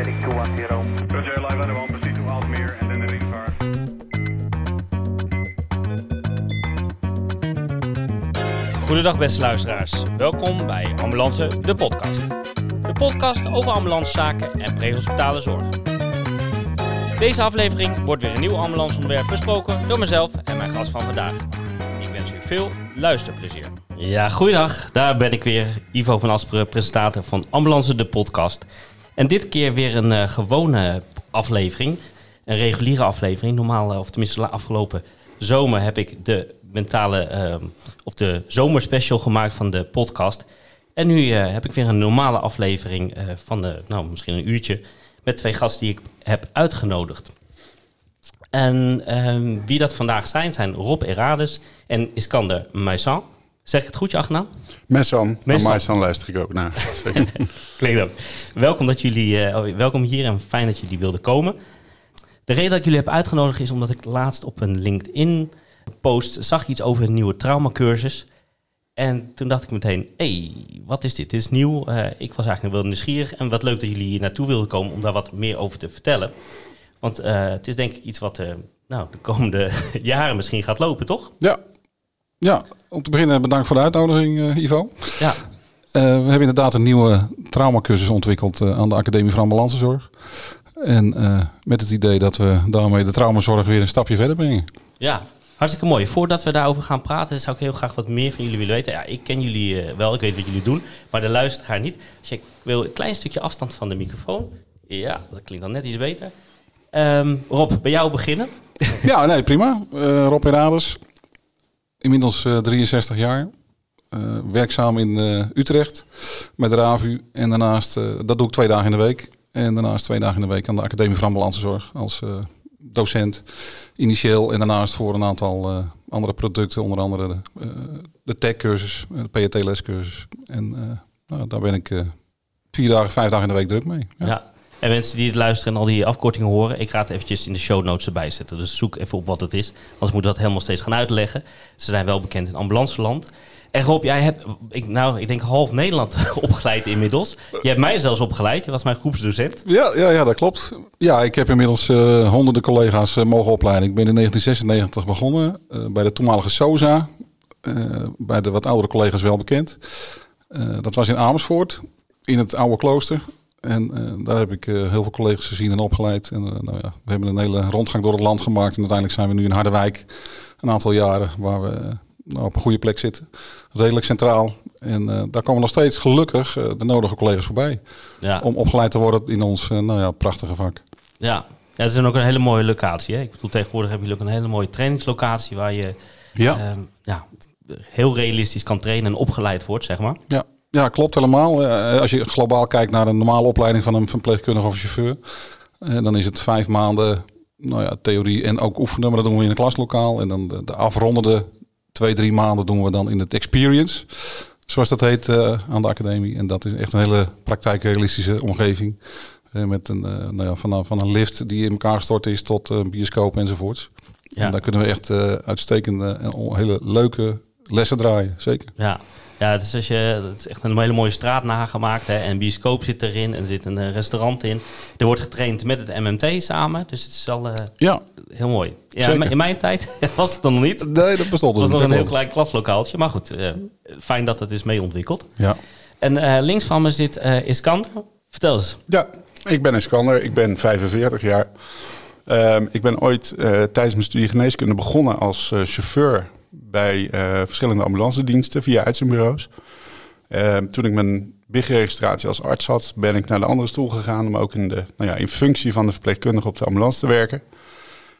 heading 210. Roger, live under one, proceed to Alsmeer and then heading far. Goedendag beste luisteraars. Welkom bij Ambulance, de podcast. De podcast over ambulancezaken en prehospitale zorg. Deze aflevering wordt weer een nieuw ambulanceonderwerp besproken door mezelf en mijn gast van vandaag. Ik wens u veel luisterplezier. Ja, goeiedag. Daar ben ik weer, Ivo van Asperen, presentator van Ambulance, de podcast. En dit keer weer een eh, gewone aflevering, een reguliere aflevering. Normaal, eh, of tenminste de afgelopen zomer heb ik de mentale, eh, of de zomerspecial gemaakt van de podcast. En nu eh, heb ik weer een normale aflevering van de, nou misschien een uurtje, met twee gasten die ik heb uitgenodigd. En ehm, wie dat vandaag zijn, zijn Rob Erades en Iskander Maissan. Zeg ik het goed, je achternaam? Messan, Messan. Luister ik ook naar. Klinkt ook. Welkom, dat jullie, eh, oh, welkom hier en fijn dat jullie wilden komen. De reden dat ik jullie heb uitgenodigd is omdat ik laatst op een LinkedIn post zag iets over een nieuwe traumacursus. En toen dacht ik meteen, hé, hey, wat is dit? Dit is nieuw. Eh, ik was eigenlijk wel nieuwsgierig. En wat leuk dat jullie hier naartoe wilden komen om daar wat meer over te vertellen. Want eh, het is denk ik iets wat nou, de komende jaren misschien gaat lopen, toch? ja. Ja, om te beginnen bedankt voor de uitnodiging, eh, Ivo. Ja. Eh, we hebben inderdaad een nieuwe traumacursus ontwikkeld eh, aan de Academie van Ambulancezorg. En met het idee dat we daarmee de traumazorg weer een stapje verder brengen. Ja, hartstikke mooi. Voordat we daarover gaan praten, zou ik heel graag wat meer van jullie willen weten. Ja, ik ken jullie wel, ik weet wat jullie doen, maar de luisteraar niet. Als je wil een klein stukje afstand van de microfoon. Ja, dat klinkt dan net iets beter. Ehm, Rob, bij jou beginnen. Ja, nee, prima. Eh, Rob Herades, inmiddels eh, 63 jaar. Eh, werkzaam in eh, Utrecht met RAVU. En daarnaast, eh, dat doe ik twee dagen in de week. En daarnaast twee dagen in de week aan de Academie van Ambulancezorg als eh, docent initieel. En daarnaast voor een aantal eh, andere producten, onder andere de, eh, de tech-cursus, eh, de PET-lescursus. En eh, nou, daar ben ik eh, vier dagen, vijf dagen in de week druk mee. Ja. En mensen die het luisteren en al die afkortingen horen, ik ga het eventjes in de show notes erbij zetten. Dus zoek even op wat het is. Anders moet dat helemaal steeds gaan uitleggen. Ze zijn wel bekend in ambulanceland. En Rob, jij hebt, ik, nou, ik denk half Nederland opgeleid inmiddels. Je hebt mij zelfs opgeleid. Je was mijn groepsdocent. Ja, ja, ja, dat klopt. Ja, ik heb inmiddels eh, honderden collega's eh, mogen opleiden. Ik ben in 1996 begonnen eh, bij de toenmalige SOZA. eh, bij de wat oudere collega's wel bekend. Dat was in Amersfoort, in het oude klooster. En eh, daar heb ik eh, heel veel collega's gezien en opgeleid. En eh, nou ja, we hebben een hele rondgang door het land gemaakt. En uiteindelijk zijn we nu in Harderwijk een aantal jaren waar we nou, op een goede plek zitten. Redelijk centraal. En daar komen nog steeds gelukkig de nodige collega's voorbij Ja, om opgeleid te worden in ons nou ja, prachtige vak. ja. ja, het is ook een hele mooie locatie. Hè? Ik bedoel, tegenwoordig hebben jullie ook een hele mooie trainingslocatie waar je Ja, ehm, ja, heel realistisch kan trainen en opgeleid wordt, zeg maar. ja. Ja klopt helemaal. Eh, als je globaal kijkt naar een normale opleiding van een verpleegkundige of chauffeur, eh, dan is het vijf maanden nou ja, theorie en ook oefenen, maar dat doen we in een klaslokaal. En dan de, de afrondende twee, drie maanden doen we dan in het experience, zoals dat heet eh, aan de academie. En dat is echt een hele praktijkrealistische omgeving. Met een, nou ja, van, een- van een lift die in elkaar gestort is tot een bioscoop enzovoorts. Ja. En daar kunnen we echt uitstekende en hele leuke lessen draaien, zeker. Ja, ja het, is als je, het is echt een hele mooie straat nagemaakt. Hè? En een bioscoop zit erin en er zit een eh, restaurant in. Er wordt getraind met het MMT samen. Dus het is al eh, Ja, heel mooi. Ja, in mijn tijd was het dan nog niet. Het nee, dat bestond was dus nog een heel klein klaslokaaltje. Maar goed, eh, fijn dat het is mee ontwikkeld. Ja. En eh, links van me zit eh Iskander. Vertel eens. ja, ik ben Iskander, ik ben 45 jaar. Ehm, ik ben ooit eh, tijdens mijn studie geneeskunde begonnen als eh, chauffeur bij eh, verschillende ambulancediensten via uitzendbureaus. Ehm, toen ik mijn BIG-registratie als arts had, ben ik naar de andere stoel gegaan om ook in, de, nou ja, in functie van de verpleegkundige op de ambulance te werken.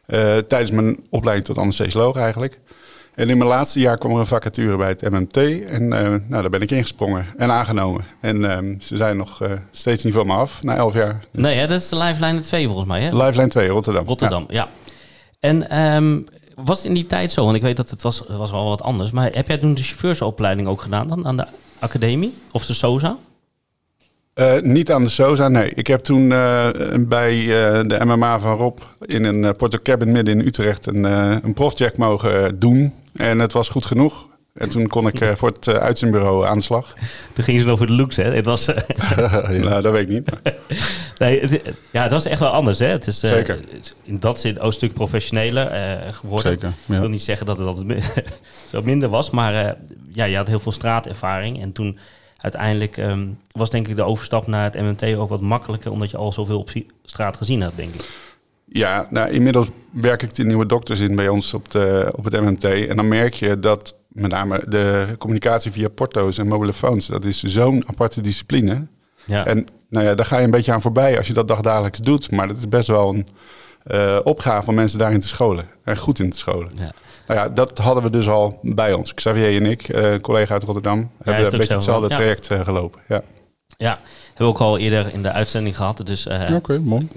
Eh, tijdens mijn opleiding tot anesthesioloog eigenlijk. En in mijn laatste jaar kwam er een vacature bij het MMT. En eh, nou, daar ben ik ingesprongen en aangenomen. En ehm, ze zijn nog steeds niet van me af, na elf jaar. Nee, hè, dat is de Lifeline 2 volgens mij. Hè? Lifeline 2, Rotterdam. Rotterdam, ja. En ehm, was het in die tijd zo? Want ik weet dat het was, was wel wat anders. Maar heb jij toen de chauffeursopleiding ook gedaan dan aan de academie? Of de SOZA? Ja. Eh, niet aan de SOZA, nee. Ik heb toen eh, bij eh, de MMA van Rob in een Porto Cabin midden in Utrecht een, een profjack mogen doen. En het was goed genoeg. En toen kon ik eh, voor het uh, uitzendbureau aan de slag. Toen gingen ze nog voor de looks, hè? Het was... nou, dat weet ik niet. nee, het, ja, het was echt wel anders, hè? Het is Zeker. in dat zin ook een stuk professioneler geworden. Zeker, Ik wil niet zeggen dat het altijd zo minder was, maar ja, je had heel veel straatervaring. En toen uiteindelijk um, was denk ik de overstap naar het MMT ook wat makkelijker, omdat je al zoveel op straat gezien had, denk ik. Ja, nou, inmiddels werk ik de nieuwe dokters in bij ons op, de, op het MMT. En dan merk je dat met name de communicatie via porto's en mobiele phones, dat is zo'n aparte discipline. Ja. En nou ja, daar ga je een beetje aan voorbij als je dat dagdagelijks doet. Maar dat is best wel een uh, opgave om mensen daarin te scholen. En goed in te scholen. Ja. Nou ja, dat hadden we dus al bij ons. Xavier en ik, uh, collega uit Rotterdam, hebben een beetje hetzelfde traject uh, gelopen. Ja. ja, hebben we ook al eerder in de uitzending gehad. Dus, Oké, okay, mooi.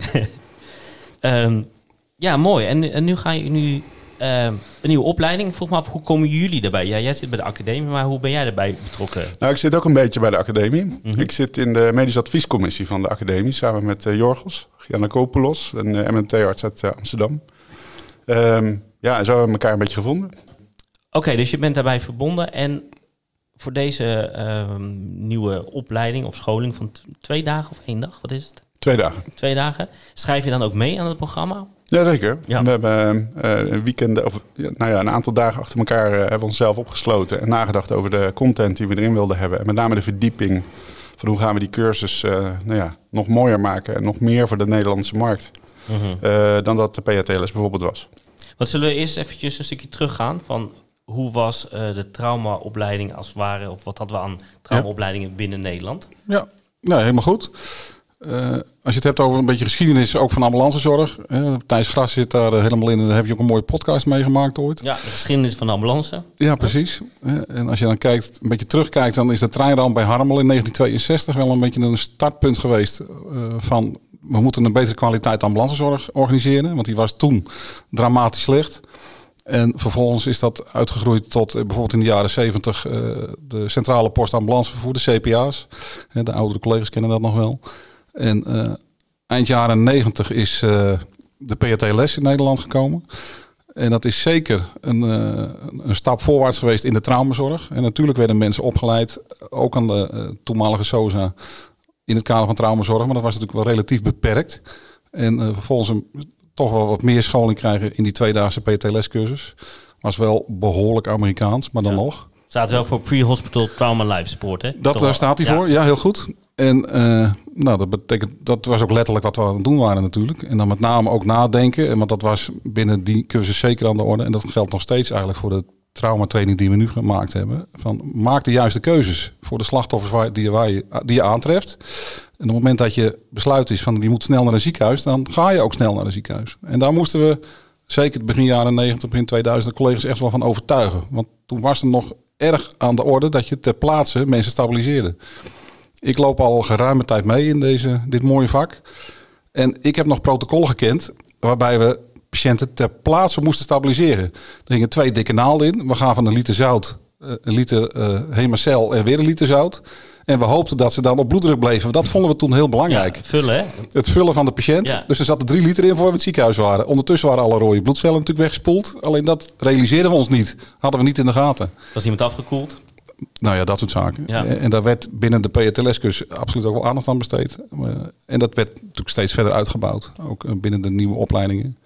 um, ja, mooi. En, en nu ga je nu uh, een nieuwe opleiding. Volgens me af, hoe komen jullie daarbij? Ja, jij zit bij de academie, maar hoe ben jij daarbij betrokken? Nou, ik zit ook een beetje bij de academie. Mm -hmm. Ik zit in de medische adviescommissie van de academie samen met uh, Jorgos Giannakopoulos, een uh, MMT-arts uit Amsterdam. Um, ja, en zo hebben we elkaar een beetje gevonden. Oké, dus je bent daarbij verbonden. En voor deze um, nieuwe opleiding of scholing van twee dagen of één dag, wat is het? Twee dagen. Twee dagen. Schrijf je dan ook mee aan het programma? Jazeker. Ja. We hebben uh, een weekend, of nou ja, een aantal dagen achter elkaar uh, hebben we onszelf opgesloten en nagedacht over de content die we erin wilden hebben. En met name de verdieping van hoe gaan we die cursus uh, nou ja, nog mooier maken en nog meer voor de Nederlandse markt. -hmm. dan dat de PHTLS bijvoorbeeld was. Wat zullen we eerst eventjes een stukje teruggaan van hoe was de traumaopleiding als het ware, of wat hadden we aan traumaopleidingen ja. binnen Nederland? Ja, nou, helemaal goed. Uh, als je het hebt over een beetje geschiedenis, ook van ambulancezorg. Uh, Thijs Gras zit daar helemaal in en daar heb je ook een mooie podcast meegemaakt ooit. Ja, de geschiedenis van de ambulance. Ja, precies. Uh, en als je dan kijkt, een beetje terugkijkt, dan is de treinramp bij Harmel in 1962 wel een beetje een startpunt geweest van we moeten een betere kwaliteit ambulancezorg organiseren. Want die was toen dramatisch slecht. En vervolgens is dat uitgegroeid tot bijvoorbeeld in de jaren 70 de centrale post ambulancevervoer, de CPA's. de oudere collega's kennen dat nog wel. En uh, eind jaren 90 is uh, de PRT-les in Nederland gekomen. En dat is zeker een, uh, een, stap voorwaarts geweest in de traumazorg. En natuurlijk werden mensen opgeleid, ook aan de toenmalige SOSA, in het kader van traumazorg. Maar dat was natuurlijk wel relatief beperkt. En vervolgens een, toch wel wat meer scholing krijgen in die tweedaagse PT-lescursus. Was wel behoorlijk Amerikaans, maar dan ja. nog. Staat wel voor Pre-Hospital Trauma Life Support, hè? Dat, daar staat hij ja. voor, ja, heel goed. En uh, nou, dat betekent, dat was ook letterlijk wat we aan het doen waren natuurlijk. En dan met name ook nadenken, want dat was binnen die cursus zeker aan de orde. En dat geldt nog steeds eigenlijk voor de traumatraining die we nu gemaakt hebben. Van, maak de juiste keuzes voor de slachtoffers waar, die, waar je, die je aantreft. En op het moment dat je besluit is van die moet snel naar een ziekenhuis, dan ga je ook snel naar een ziekenhuis. En daar moesten we, zeker begin jaren 90, begin 2000, de collega's echt wel van overtuigen. Want toen was er nog erg aan de orde dat je ter plaatse mensen stabiliseerde. Ik loop al geruime tijd mee in deze, dit mooie vak. En ik heb nog protocollen gekend waarbij we patiënten ter plaatse moesten stabiliseren. Er gingen twee dikke naalden in. We gaven een liter zout, eh, een liter uh, hemacel en weer een liter zout. En we hoopten dat ze dan op bloeddruk bleven. Dat vonden we toen heel belangrijk. Ja, vullen, hè? Het vullen van de patiënt. Ja. Dus er zaten drie liter in voor we in het ziekenhuis waren. Ondertussen waren alle rode bloedcellen natuurlijk weggespoeld. Alleen dat realiseerden we ons niet. Hadden we niet in de gaten. Was iemand afgekoeld? Nou ja, dat soort zaken. Ja. En daar werd binnen de PRTLS-cursus absoluut ook wel aandacht aan besteed. En dat werd natuurlijk steeds verder uitgebouwd. Ook eh, binnen de nieuwe opleidingen.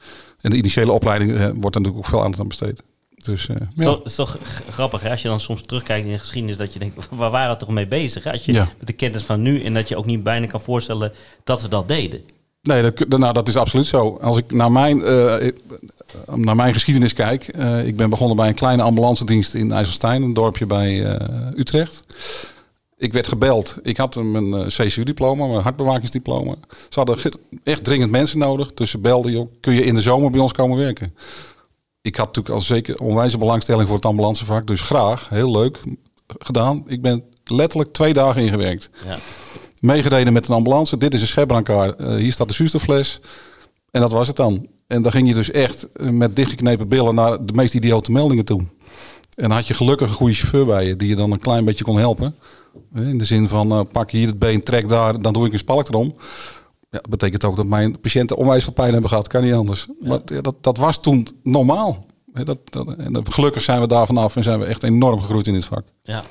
En de initiële opleiding eh, wordt er natuurlijk ook veel aandacht aan besteed. Dus, uh, ja. Het is toch grappig hè? als je dan soms terugkijkt in de geschiedenis dat je denkt, waar waren we toch mee bezig? Hè? Als je ja. met de kennis van nu en dat je ook niet bijna kan voorstellen dat we dat deden. Nee, dat, nou, dat is absoluut zo. Als ik naar mijn, uh, naar mijn geschiedenis kijk. Uh, ik ben begonnen bij een kleine ambulance dienst in IJsselstein, een dorpje bij Utrecht. Ik werd gebeld. Ik had mijn CCU-diploma, mijn hartbewakingsdiploma. Ze hadden echt dringend mensen nodig. Dus ze belden, joh, kun je in de zomer bij ons komen werken? Ik had natuurlijk al zeker onwijze belangstelling voor het ambulancevak. Dus graag, heel leuk gedaan. Ik ben letterlijk twee dagen ingewerkt. Ja meegereden met een ambulance. Dit is een schepbrancard. Uh, hier staat de zuurstoffles. En dat was het dan. En dan ging je dus echt eh, met dichtgeknepen billen naar de meest idiote meldingen toe. En had je gelukkig een goede chauffeur bij je, die je dan een klein beetje kon helpen. Eh, in de zin van, uh, pak hier het been, trek daar, dan doe ik een spalk erom. Ja, dat betekent ook dat mijn patiënten onwijs veel pijn hebben gehad. Kan niet anders. Maar ja, dat, dat was toen normaal. Dat, dat, en gelukkig zijn we daar vanaf en zijn we echt enorm gegroeid in dit vak. Ja.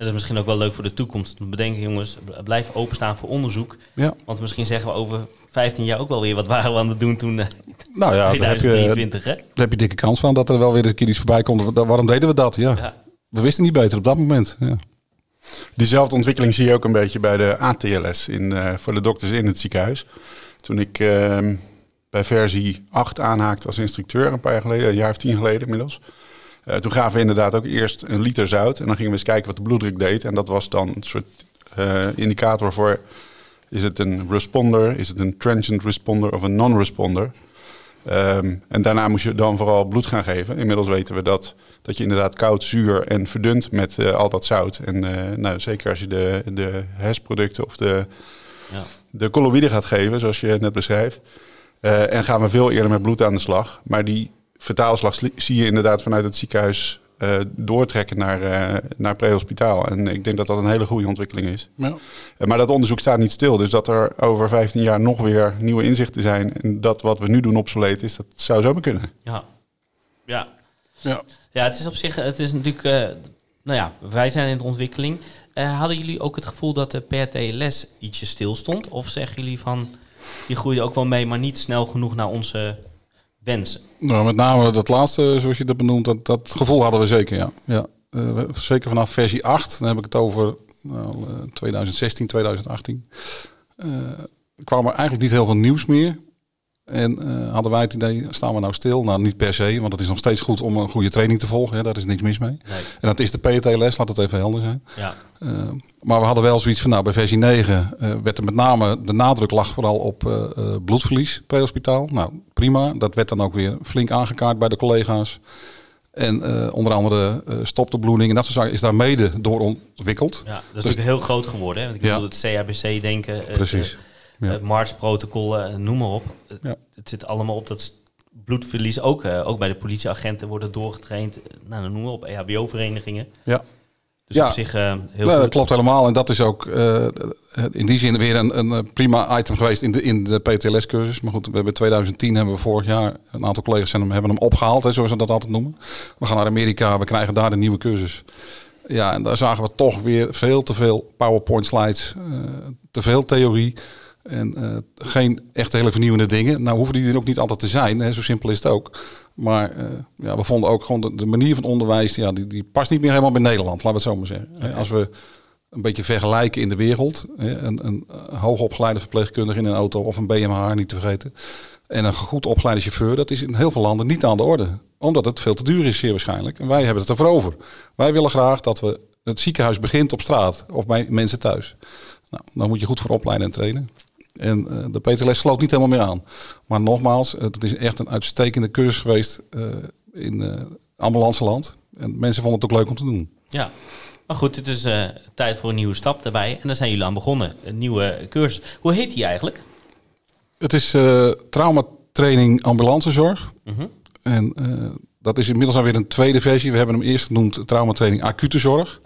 Dat is misschien ook wel leuk voor de toekomst. Bedenken jongens, blijf openstaan voor onderzoek. Ja. Want misschien zeggen we over 15 jaar ook wel weer wat waren we aan het doen toen eh, Nou ja, daar heb, je, 2023, hè? daar heb je dikke kans van dat er wel weer een keer iets voorbij komt. Wa- Waarom deden we dat? Ja. Ja. We wisten niet beter op dat moment. Ja. Diezelfde ontwikkeling zie je ook een beetje bij de ATLS in, eh, voor de dokters in het ziekenhuis. Toen ik ehm, bij versie 8 aanhaakte als instructeur, een paar jaar geleden, een jaar of tien geleden inmiddels. Eh, toen gaven we inderdaad ook eerst een liter zout en dan gingen we eens kijken wat de bloeddruk deed. En dat was dan een soort eh, indicator voor, is het een responder, is het een transient responder of een non-responder. Ehm, en daarna moest je dan vooral bloed gaan geven. Inmiddels weten we dat, dat je inderdaad koud, zuur en verdunt met eh, al dat zout. En nou, zeker als je de, de HES-producten of de, Ja. de colloïden gaat geven, zoals je net beschrijft. en gaan we veel eerder met bloed aan de slag. Maar die vertaalslag zie je inderdaad vanuit het ziekenhuis eh, doortrekken naar, eh naar prehospitaal. En ik denk dat dat een hele goede ontwikkeling is. Ja. Eh, Maar dat onderzoek staat niet stil. Dus dat er over 15 jaar nog weer nieuwe inzichten zijn. En dat wat we nu doen obsoleet is, dat zou zomaar kunnen. Ja. Ja. Ja. Ja, het is op zich, het is natuurlijk, eh, nou ja, wij zijn in de ontwikkeling. Eh, hadden jullie ook het gevoel dat de per TLS ietsje stil stond? Of zeggen jullie van, die groeide ook wel mee, maar niet snel genoeg naar onze Nou, met name dat laatste, zoals je dat benoemt, dat, dat gevoel hadden we zeker, ja. ja. Eh, zeker vanaf versie 8, dan heb ik het over nou, eh, 2016, 2018. eh, kwam er eigenlijk niet heel veel nieuws meer. En eh, hadden wij het idee, staan we nou stil? Nou, niet per se, want het is nog steeds goed om een goede training te volgen. Hè, daar is niks mis mee. Nee. En dat is de PTLS, laat het even helder zijn. Ja. Eh, maar we hadden wel zoiets van, nou, bij versie 9 eh, werd er met name, de nadruk lag vooral op bloedverlies prehospitaal. Nou, prima. Dat werd dan ook weer flink aangekaart bij de collega's. En onder andere eh stop de bloeding en dat soort zaken is daar mede door ontwikkeld. ja, dat is natuurlijk heel groot geworden. Hè? Want ik Ja. bedoel, het CHBC-denken, het, Precies. Ja. het MARS-protocollen, eh, noem maar op. Het- Ja. Het zit allemaal op dat bloedverlies. Ook, eh, ook bij de politieagenten worden doorgetraind. eh, Nou, dan noemen we op EHBO-verenigingen. Ja. Dus Ja. op zich eh, heel Ja, dat goed. klopt helemaal. En dat is ook eh, in die zin weer een, een eh, prima item geweest in de, in de PTLS-cursus. Maar goed, we hebben 2010 hebben we vorig jaar een aantal collega's zijn hem, hebben hem opgehaald, hè, zoals we dat altijd noemen. We gaan naar Amerika, we krijgen daar de nieuwe cursus. Ja, en daar zagen we toch weer veel te veel PowerPoint slides, eh, te veel theorie. En eh, geen echt hele vernieuwende dingen. Nou hoeven die er ook niet altijd te zijn, hè, zo simpel is het ook. Maar eh, ja, we vonden ook gewoon de, de manier van onderwijs, ja, die, die past niet meer helemaal bij Nederland, laten we het zo maar zeggen. Als we een beetje vergelijken in de wereld, hè, een, een hoogopgeleide verpleegkundige in een auto of een BMH, niet te vergeten. En een goed opgeleide chauffeur, dat is in heel veel landen niet aan de orde. Omdat het veel te duur is, zeer waarschijnlijk. En wij hebben het ervoor over. Wij willen graag dat we het ziekenhuis begint op straat of bij mensen thuis. Nou, dan moet je goed voor opleiden en trainen. En eh, de PTLS sloot niet helemaal meer aan. Maar nogmaals, het is echt een uitstekende cursus geweest eh, in eh ambulanceland. En mensen vonden het ook leuk om te doen. Ja. Maar goed, het is tijd voor een nieuwe stap daarbij. En daar zijn jullie aan begonnen. Een nieuwe cursus. Hoe heet die eigenlijk? Het is traumatraining ambulancezorg. Mhm. En dat is inmiddels alweer een tweede versie. We hebben hem eerst genoemd traumatraining acute zorg.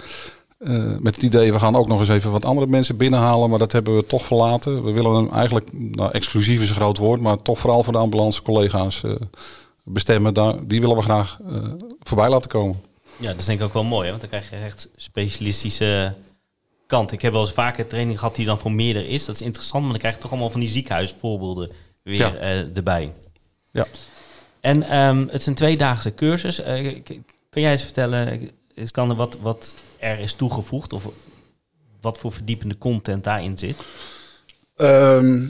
Eh, met het idee, we gaan ook nog eens even wat andere mensen binnenhalen. Maar dat hebben we toch verlaten. We willen hem eigenlijk, nou, exclusief is een groot woord. Maar toch vooral voor de ambulance collega's eh, bestemmen. Daar, die willen we graag eh, voorbij laten komen. Ja, dat is denk ik ook wel mooi. Hè? Want dan krijg je echt specialistische kant. Ik heb wel eens vaker training gehad die dan voor meerdere is. Dat is interessant, maar dan krijg je toch allemaal van die ziekenhuisvoorbeelden weer Ja. erbij. Ja. En ehm, het is een tweedaagse cursus. Kan jij eens vertellen, is kan er wat, wat er is toegevoegd? Of wat voor verdiepende content daarin zit? Ehm,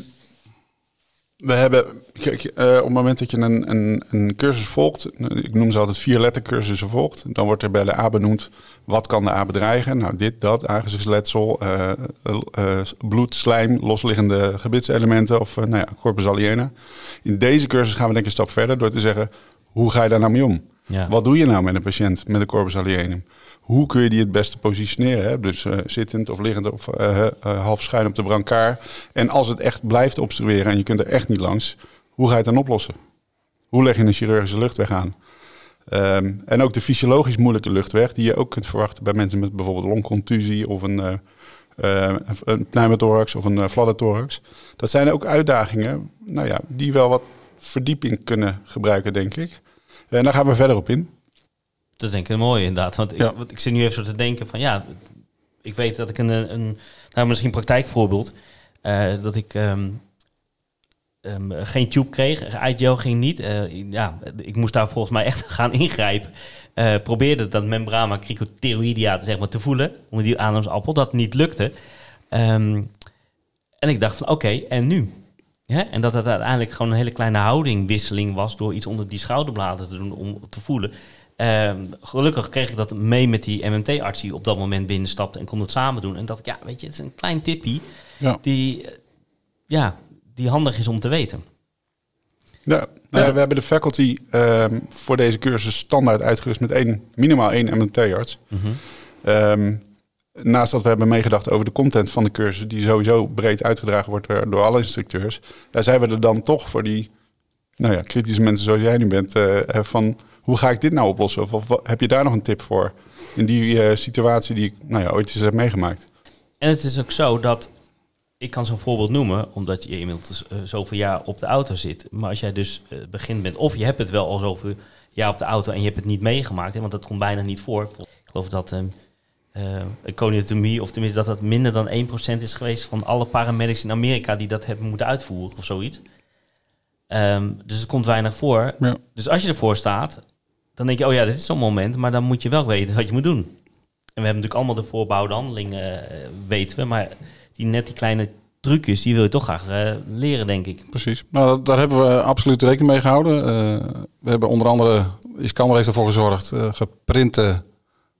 we hebben, kijk, eh, op het moment dat je een, een, een cursus volgt, ik noem ze altijd vier lettercursussen volgt, dan wordt er bij de A benoemd wat kan de A bedreigen. Nou, dit, dat, aangezichtsletsel, eh, eh, bloed, slijm, losliggende gebitselementen of nou ja, corpus aliena. In deze cursus gaan we denk ik een stap verder door te zeggen, hoe ga je daar nou mee om? Ja. Wat doe je nou met een patiënt met een corpus alienum? Hoe kun je die het beste positioneren? Hè? Dus eh, zittend of liggend of eh, eh, half schuin op de brancard. En als het echt blijft obstrueren en je kunt er echt niet langs, hoe ga je het dan oplossen? Hoe leg je een chirurgische luchtweg aan? Ehm, en ook de fysiologisch moeilijke luchtweg, die je ook kunt verwachten bij mensen met bijvoorbeeld longcontusie of een, eh, een pneumothorax of een uh, fladderthorax. Dat zijn ook uitdagingen nou ja, die wel wat verdieping kunnen gebruiken, denk ik. En daar gaan we verder op in. Dat is denk ik een mooie inderdaad. Want ik, Ja. want ik zit nu even zo te denken van ja, ik weet dat ik een, een nou misschien een praktijkvoorbeeld, eh, dat ik ehm, ehm, geen tube kreeg, IGL ging niet. Eh, ja, ik moest daar volgens mij echt gaan ingrijpen. Eh, probeerde dat membrana cricoteroidea zeg maar, te voelen onder die ademsappel, dat niet lukte. Ehm, en ik dacht van oké, en nu? Ja, en dat het uiteindelijk gewoon een hele kleine houdingwisseling was door iets onder die schouderbladen te doen om te voelen. Ehm, gelukkig kreeg ik dat mee met die MMT-arts die op dat moment binnenstapte en kon het samen doen. En dat ik, ja, weet je, het is een klein tippie Ja. die, eh, ja, die handig is om te weten. Ja, nou ja, we hebben de faculty ehm, voor deze cursus standaard uitgerust met één, minimaal één MNT-arts. Ehm, naast dat we hebben meegedacht over de content van de cursus, die sowieso breed uitgedragen wordt door, door alle instructeurs, ja, zijn we er dan toch voor die nou ja, kritische mensen zoals jij nu bent, eh, eh, van hoe ga ik dit nou oplossen? Of, heb je daar nog een tip voor in die eh, situatie die ik nou ja, ooit eens heb meegemaakt? En het is ook zo dat, ik kan zo'n voorbeeld noemen, omdat je inmiddels zoveel jaar op de auto zit. Maar als jij dus begint met, of je hebt het wel al zoveel jaar op de auto en je hebt het niet meegemaakt, hè, want dat komt bijna niet voor. Ik geloof dat een coniotomie, of tenminste dat dat minder dan 1% is geweest van alle paramedics in Amerika die dat hebben moeten uitvoeren of zoiets. Ehm, dus het komt weinig voor. Ja. Dus als je ervoor staat, dan denk je, oh ja, dit is zo'n moment, maar dan moet je wel weten wat je moet doen. En we hebben natuurlijk allemaal de voorbouwde handelingen, eh, weten we, maar die, net die kleine trucjes, die wil je toch graag eh, leren, denk ik. Precies. Nou, daar hebben we absoluut rekening mee gehouden. Eh, we hebben onder andere, Iskander heeft ervoor gezorgd, geprinte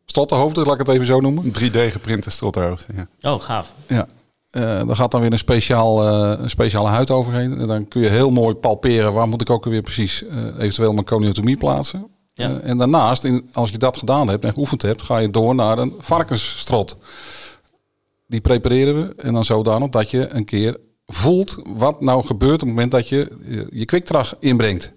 stottenhoofden, laat ik het even zo noemen. Een 3D geprinte strotterhoofd. Ja. Oh, gaaf. Ja. Daar gaat dan weer een, speciaal, eh, een speciale huid overheen. En dan kun je heel mooi palperen waar moet ik ook weer precies eh, eventueel mijn coniotomie plaatsen. Ja. En daarnaast, in, als je dat gedaan hebt en geoefend hebt, ga je door naar een varkensstrot. Die prepareren we en dan zodanig dat je een keer voelt wat nou gebeurt op het moment dat je je, je kwikdrag inbrengt.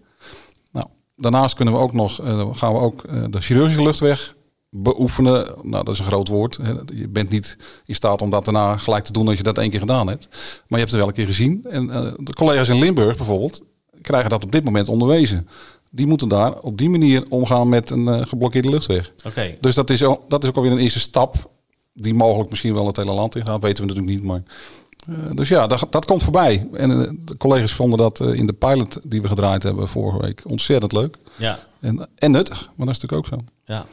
Nou, daarnaast kunnen we ook nog, gaan we ook de chirurgische luchtweg beoefenen. Nou, dat is een groot woord. hè. Je bent niet in staat om dat daarna gelijk te doen als je dat één keer gedaan hebt. Maar je hebt het wel een keer gezien. En eh, de collega's in Limburg bijvoorbeeld krijgen dat op dit moment onderwezen. Die moeten daar op die manier omgaan met een eh, geblokkeerde luchtweg. Oké. Dus dat is, ook, dat is ook alweer een eerste stap. Die mogelijk misschien wel het hele land ingaat. Weten we natuurlijk niet. Maar, eh, dus ja, dat, dat komt voorbij. En de collega's vonden dat in de pilot die we gedraaid hebben vorige week ontzettend leuk. Ja, En, en nuttig. Maar dat is natuurlijk ook zo. ja.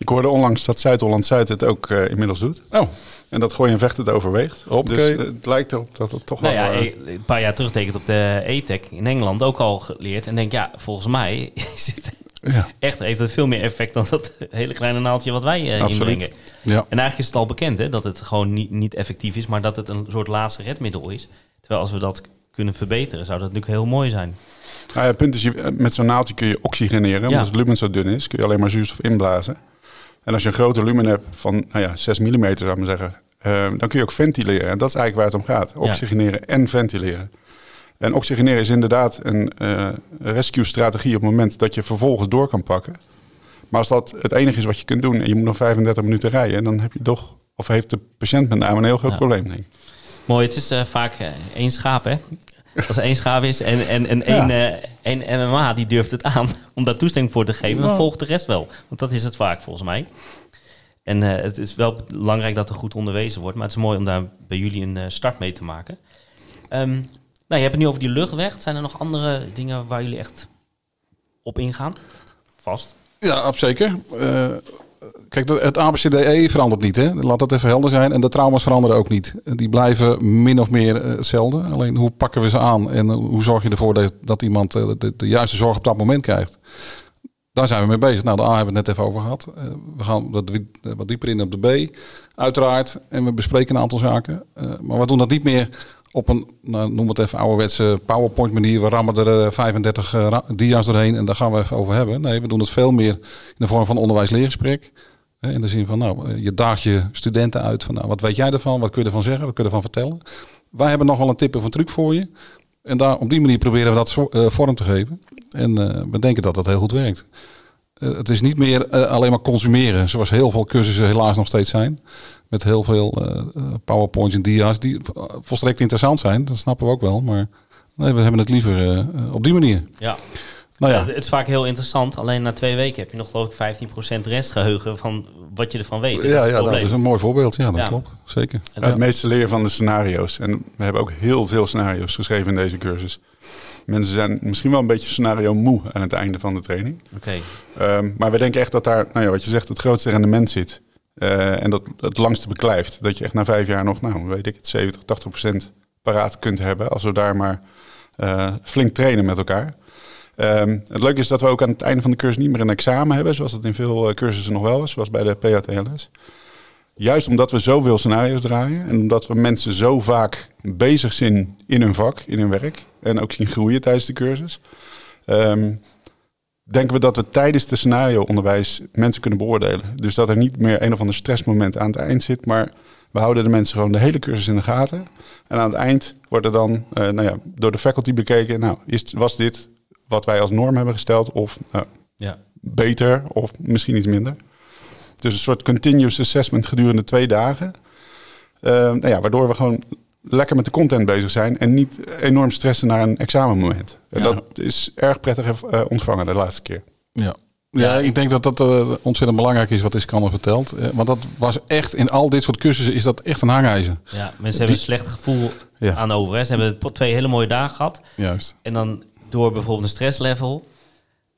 Ik hoorde onlangs dat Zuid-Holland-Zuid het ook eh, inmiddels doet. Oh, En dat Gooi en Vecht het overweegt. Oké. Dus het lijkt erop dat het toch Nou wel... ja, eh, een paar jaar terug het op de E-Tech in Engeland ook al geleerd. En denk, ja, volgens mij is het ja. echt, heeft het veel meer effect dan dat hele kleine naaldje wat wij Absoluut. inbrengen. ja. En eigenlijk is het al bekend hè, dat het gewoon niet, niet effectief is, maar dat het een soort laatste redmiddel is. Terwijl als we dat kunnen verbeteren, zou dat natuurlijk heel mooi zijn. Nou ja, het punt is, je, met zo'n naaldje kun je oxygeneren. Als het lumen zo dun is, kun je alleen maar zuurstof inblazen. En als je een grote lumen hebt van nou ja, 6 mm, zou ik maar zeggen, eh, dan kun je ook ventileren. En dat is eigenlijk waar het om gaat. Oxygeneren en ventileren. En oxygeneren is inderdaad een eh, rescue-strategie op het moment dat je vervolgens door kan pakken. Maar als dat het enige is wat je kunt doen en je moet nog 35 minuten rijden, dan heb je toch, of heeft de patiënt met name een heel groot Ja. probleem. Denk. Mooi, het is eh, vaak eh, één schaap, hè? Als er één schaap is en, en, en één, eh, één MMA die durft het aan om daar toestemming voor te geven, dan volgt de rest wel. Want dat is het vaak volgens mij. En eh, het is wel belangrijk dat er goed onderwezen wordt, maar het is mooi om daar bij jullie een eh, start mee te maken. Ehm, nou, je hebt het nu over die luchtweg. Zijn er nog andere dingen waar jullie echt op ingaan? Vast. Ja, absoluut. Eh, kijk, het ABCDE verandert niet. Hè? Laat dat even helder zijn. En de trauma's veranderen ook niet. Die blijven min of meer eh, hetzelfde. Alleen hoe pakken we ze aan en eh, hoe zorg je ervoor dat, dat iemand eh, de, juiste zorg op dat moment krijgt? Daar zijn we mee bezig. Nou, de A hebben we het net even over gehad. Eh, we gaan wat, dieper in op de B, uiteraard. En we bespreken een aantal zaken. Maar we doen dat niet meer op een, nou, noem het even ouderwetse PowerPoint manier. We rammen er eh, 35 eh, ra- dia's doorheen en daar gaan we even over hebben. Nee, we doen het veel meer in de vorm van onderwijs-leergesprek. In de zin van, nou, eh, je daagt je studenten uit van, nou, wat weet jij ervan? Wat kun je ervan zeggen? Wat kun je ervan vertellen? Wij hebben nog wel een tip of een truc voor je. En daar, op die manier proberen we dat eh, vorm te geven. En eh, we denken dat dat heel goed werkt. Eh, het is niet meer eh, alleen maar consumeren, zoals heel veel cursussen helaas nog steeds zijn. Met heel veel eh, powerpoints en dia's die volstrekt interessant zijn. Dat snappen we ook wel. Maar nee, we hebben het liever op die manier. Ja. Nou ja, het is vaak heel interessant. Alleen na twee weken heb je nog geloof ik 15% restgeheugen van wat je ervan weet. Dat is ja, ja dat is een mooi voorbeeld. Ja, dat Ja. klopt. Zeker. Ja, het meeste leren van de scenario's. En we hebben ook heel veel scenario's geschreven in deze cursus. Mensen zijn misschien wel een beetje scenario moe aan het einde van de training. Oké, Ehm, maar we denken echt dat daar, nou ja, wat je zegt, het grootste rendement zit. Eh, en dat het langste beklijft. Dat je echt na vijf jaar nog, nou weet ik het, 70, 80 procent paraat kunt hebben. Als we daar maar eh, flink trainen met elkaar. Ehm, het leuke is dat we ook aan het einde van de cursus niet meer een examen hebben. Zoals dat in veel eh, cursussen nog wel is. Zoals bij de PATLS. Juist omdat we zoveel scenario's draaien. En omdat we mensen zo vaak bezig zijn in hun vak, in hun werk. En ook zien groeien tijdens de cursus. Ehm, denken we dat we tijdens de scenario-onderwijs mensen kunnen beoordelen. Dus dat er niet meer een of ander stressmoment aan het eind zit, maar we houden de mensen gewoon de hele cursus in de gaten. En aan het eind wordt er dan eh, nou ja, door de faculty bekeken, nou, is, was dit wat wij als norm hebben gesteld of nou, ja. beter of misschien iets minder. Dus een soort continuous assessment gedurende twee dagen. Eh, nou ja, waardoor we gewoon lekker met de content bezig zijn en niet enorm stressen naar een examenmoment. En Ja. dat is erg prettig eh, ontvangen de laatste keer. Ja. Ja, ik denk dat dat eh, ontzettend belangrijk is wat Iskanner vertelt. Eh, want dat was echt, in al dit soort cursussen is dat echt een hangijzer. ja, mensen hebben een slecht gevoel Ja. aan over. Hè. Ze hebben twee hele mooie dagen gehad. Juist. En dan door bijvoorbeeld een stresslevel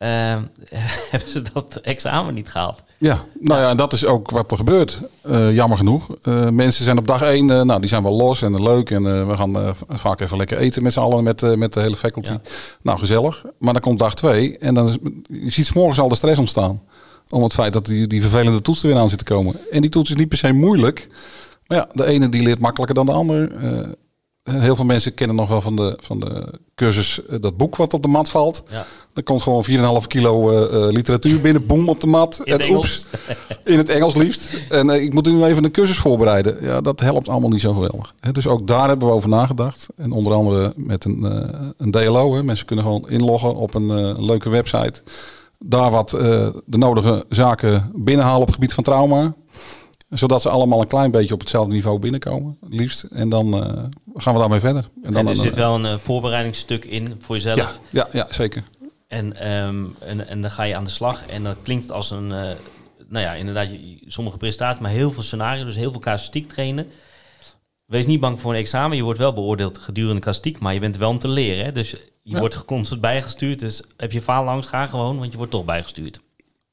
hebben ze dat examen niet gehaald. Ja, nou ja, en dat is ook wat er gebeurt. Eh, jammer genoeg. Eh, mensen zijn op dag één, eh, nou, die zijn wel los en leuk. En we gaan vaak even lekker eten met z'n allen, met, met de hele faculty. Ja. Nou, gezellig. Maar dan komt dag twee en dan is, je ziet 's morgens al de stress ontstaan. Om het feit dat die, die vervelende toets er weer aan zit te komen. En die toets is niet per se moeilijk. Maar ja, de ene die leert makkelijker dan de ander. Heel veel mensen kennen nog wel van de, van de cursus eh, dat boek wat op de mat valt. Ja. Er komt gewoon 4,5 kilo eh, eh, literatuur binnen, boem op de mat. In het en oeps, in het Engels liefst. En ik moet nu even een cursus voorbereiden. Ja, dat helpt allemaal niet zo geweldig. Dus ook daar hebben we over nagedacht. En onder andere met een, een DLO. Hè. Mensen kunnen gewoon inloggen op een leuke website. Daar wat de nodige zaken binnenhalen op het gebied van trauma. Zodat ze allemaal een klein beetje op hetzelfde niveau binnenkomen, liefst. En dan eh, gaan we daarmee verder. En En dan er zit wel een eh, voorbereidingsstuk in voor jezelf. ja, ja, ja, zeker. En, ehm, en, en dan ga je aan de slag. En dat klinkt als een, eh, nou ja, inderdaad, sommige presentaties, maar heel veel scenario, dus heel veel casuïstiek trainen. Wees niet bang voor een examen. Je wordt wel beoordeeld gedurende casuïstiek, maar je bent wel om te leren. Hè? Dus je Ja. wordt constant bijgestuurd. Dus heb je faal langs, ga gewoon, want je wordt toch bijgestuurd.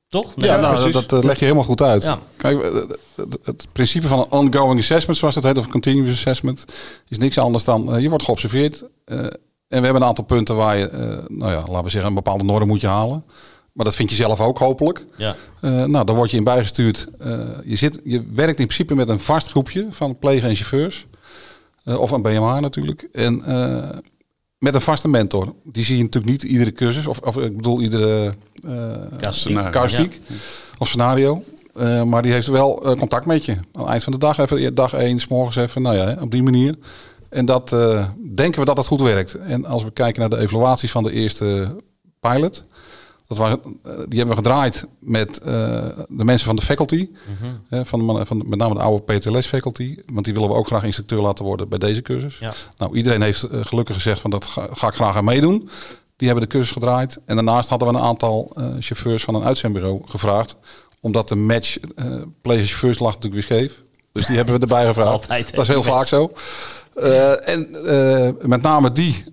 Toch? Ja, nou, dat, dat, eh, leg je helemaal goed uit. Ja. Kijk, eh, het, het principe van een ongoing assessment, zoals het heet, of continuous assessment, is niks anders dan eh, je wordt geobserveerd. eh, en we hebben een aantal punten waar je, eh, nou ja, laten we zeggen, een bepaalde norm moet je halen. Maar dat vind je zelf ook hopelijk. Ja. Eh, nou, dan word je in bijgestuurd. Eh, je, zit, je werkt in principe met een vast groepje van plegen en chauffeurs. Eh, of een BMA natuurlijk. En eh, met een vaste mentor. Die zie je natuurlijk niet iedere cursus. Of, of ik bedoel iedere. Scenario. casuïstiek of scenario. Eh, maar die heeft wel eh, contact met je. Aan het eind van de dag even, dag één, s morgens even. Nou ja, op die manier. En dat denken we dat dat goed werkt. En als we kijken naar de evaluaties van de eerste pilot. Dat waren, eh, die hebben we gedraaid met eh, de mensen van de faculty. hè, van, de, van met name de oude PTLS faculty. Want die willen we ook graag instructeur laten worden bij deze cursus. Ja. Nou, iedereen heeft eh, gelukkig gezegd van dat ga, ga ik graag aan meedoen. Die hebben de cursus gedraaid. En daarnaast hadden we een aantal chauffeurs van een uitzendbureau gevraagd. Omdat de match uh, chauffeurs lag natuurlijk weer scheef. Dus die hebben we erbij gevraagd. altijd, hè, dat is heel vaak zo. En met name die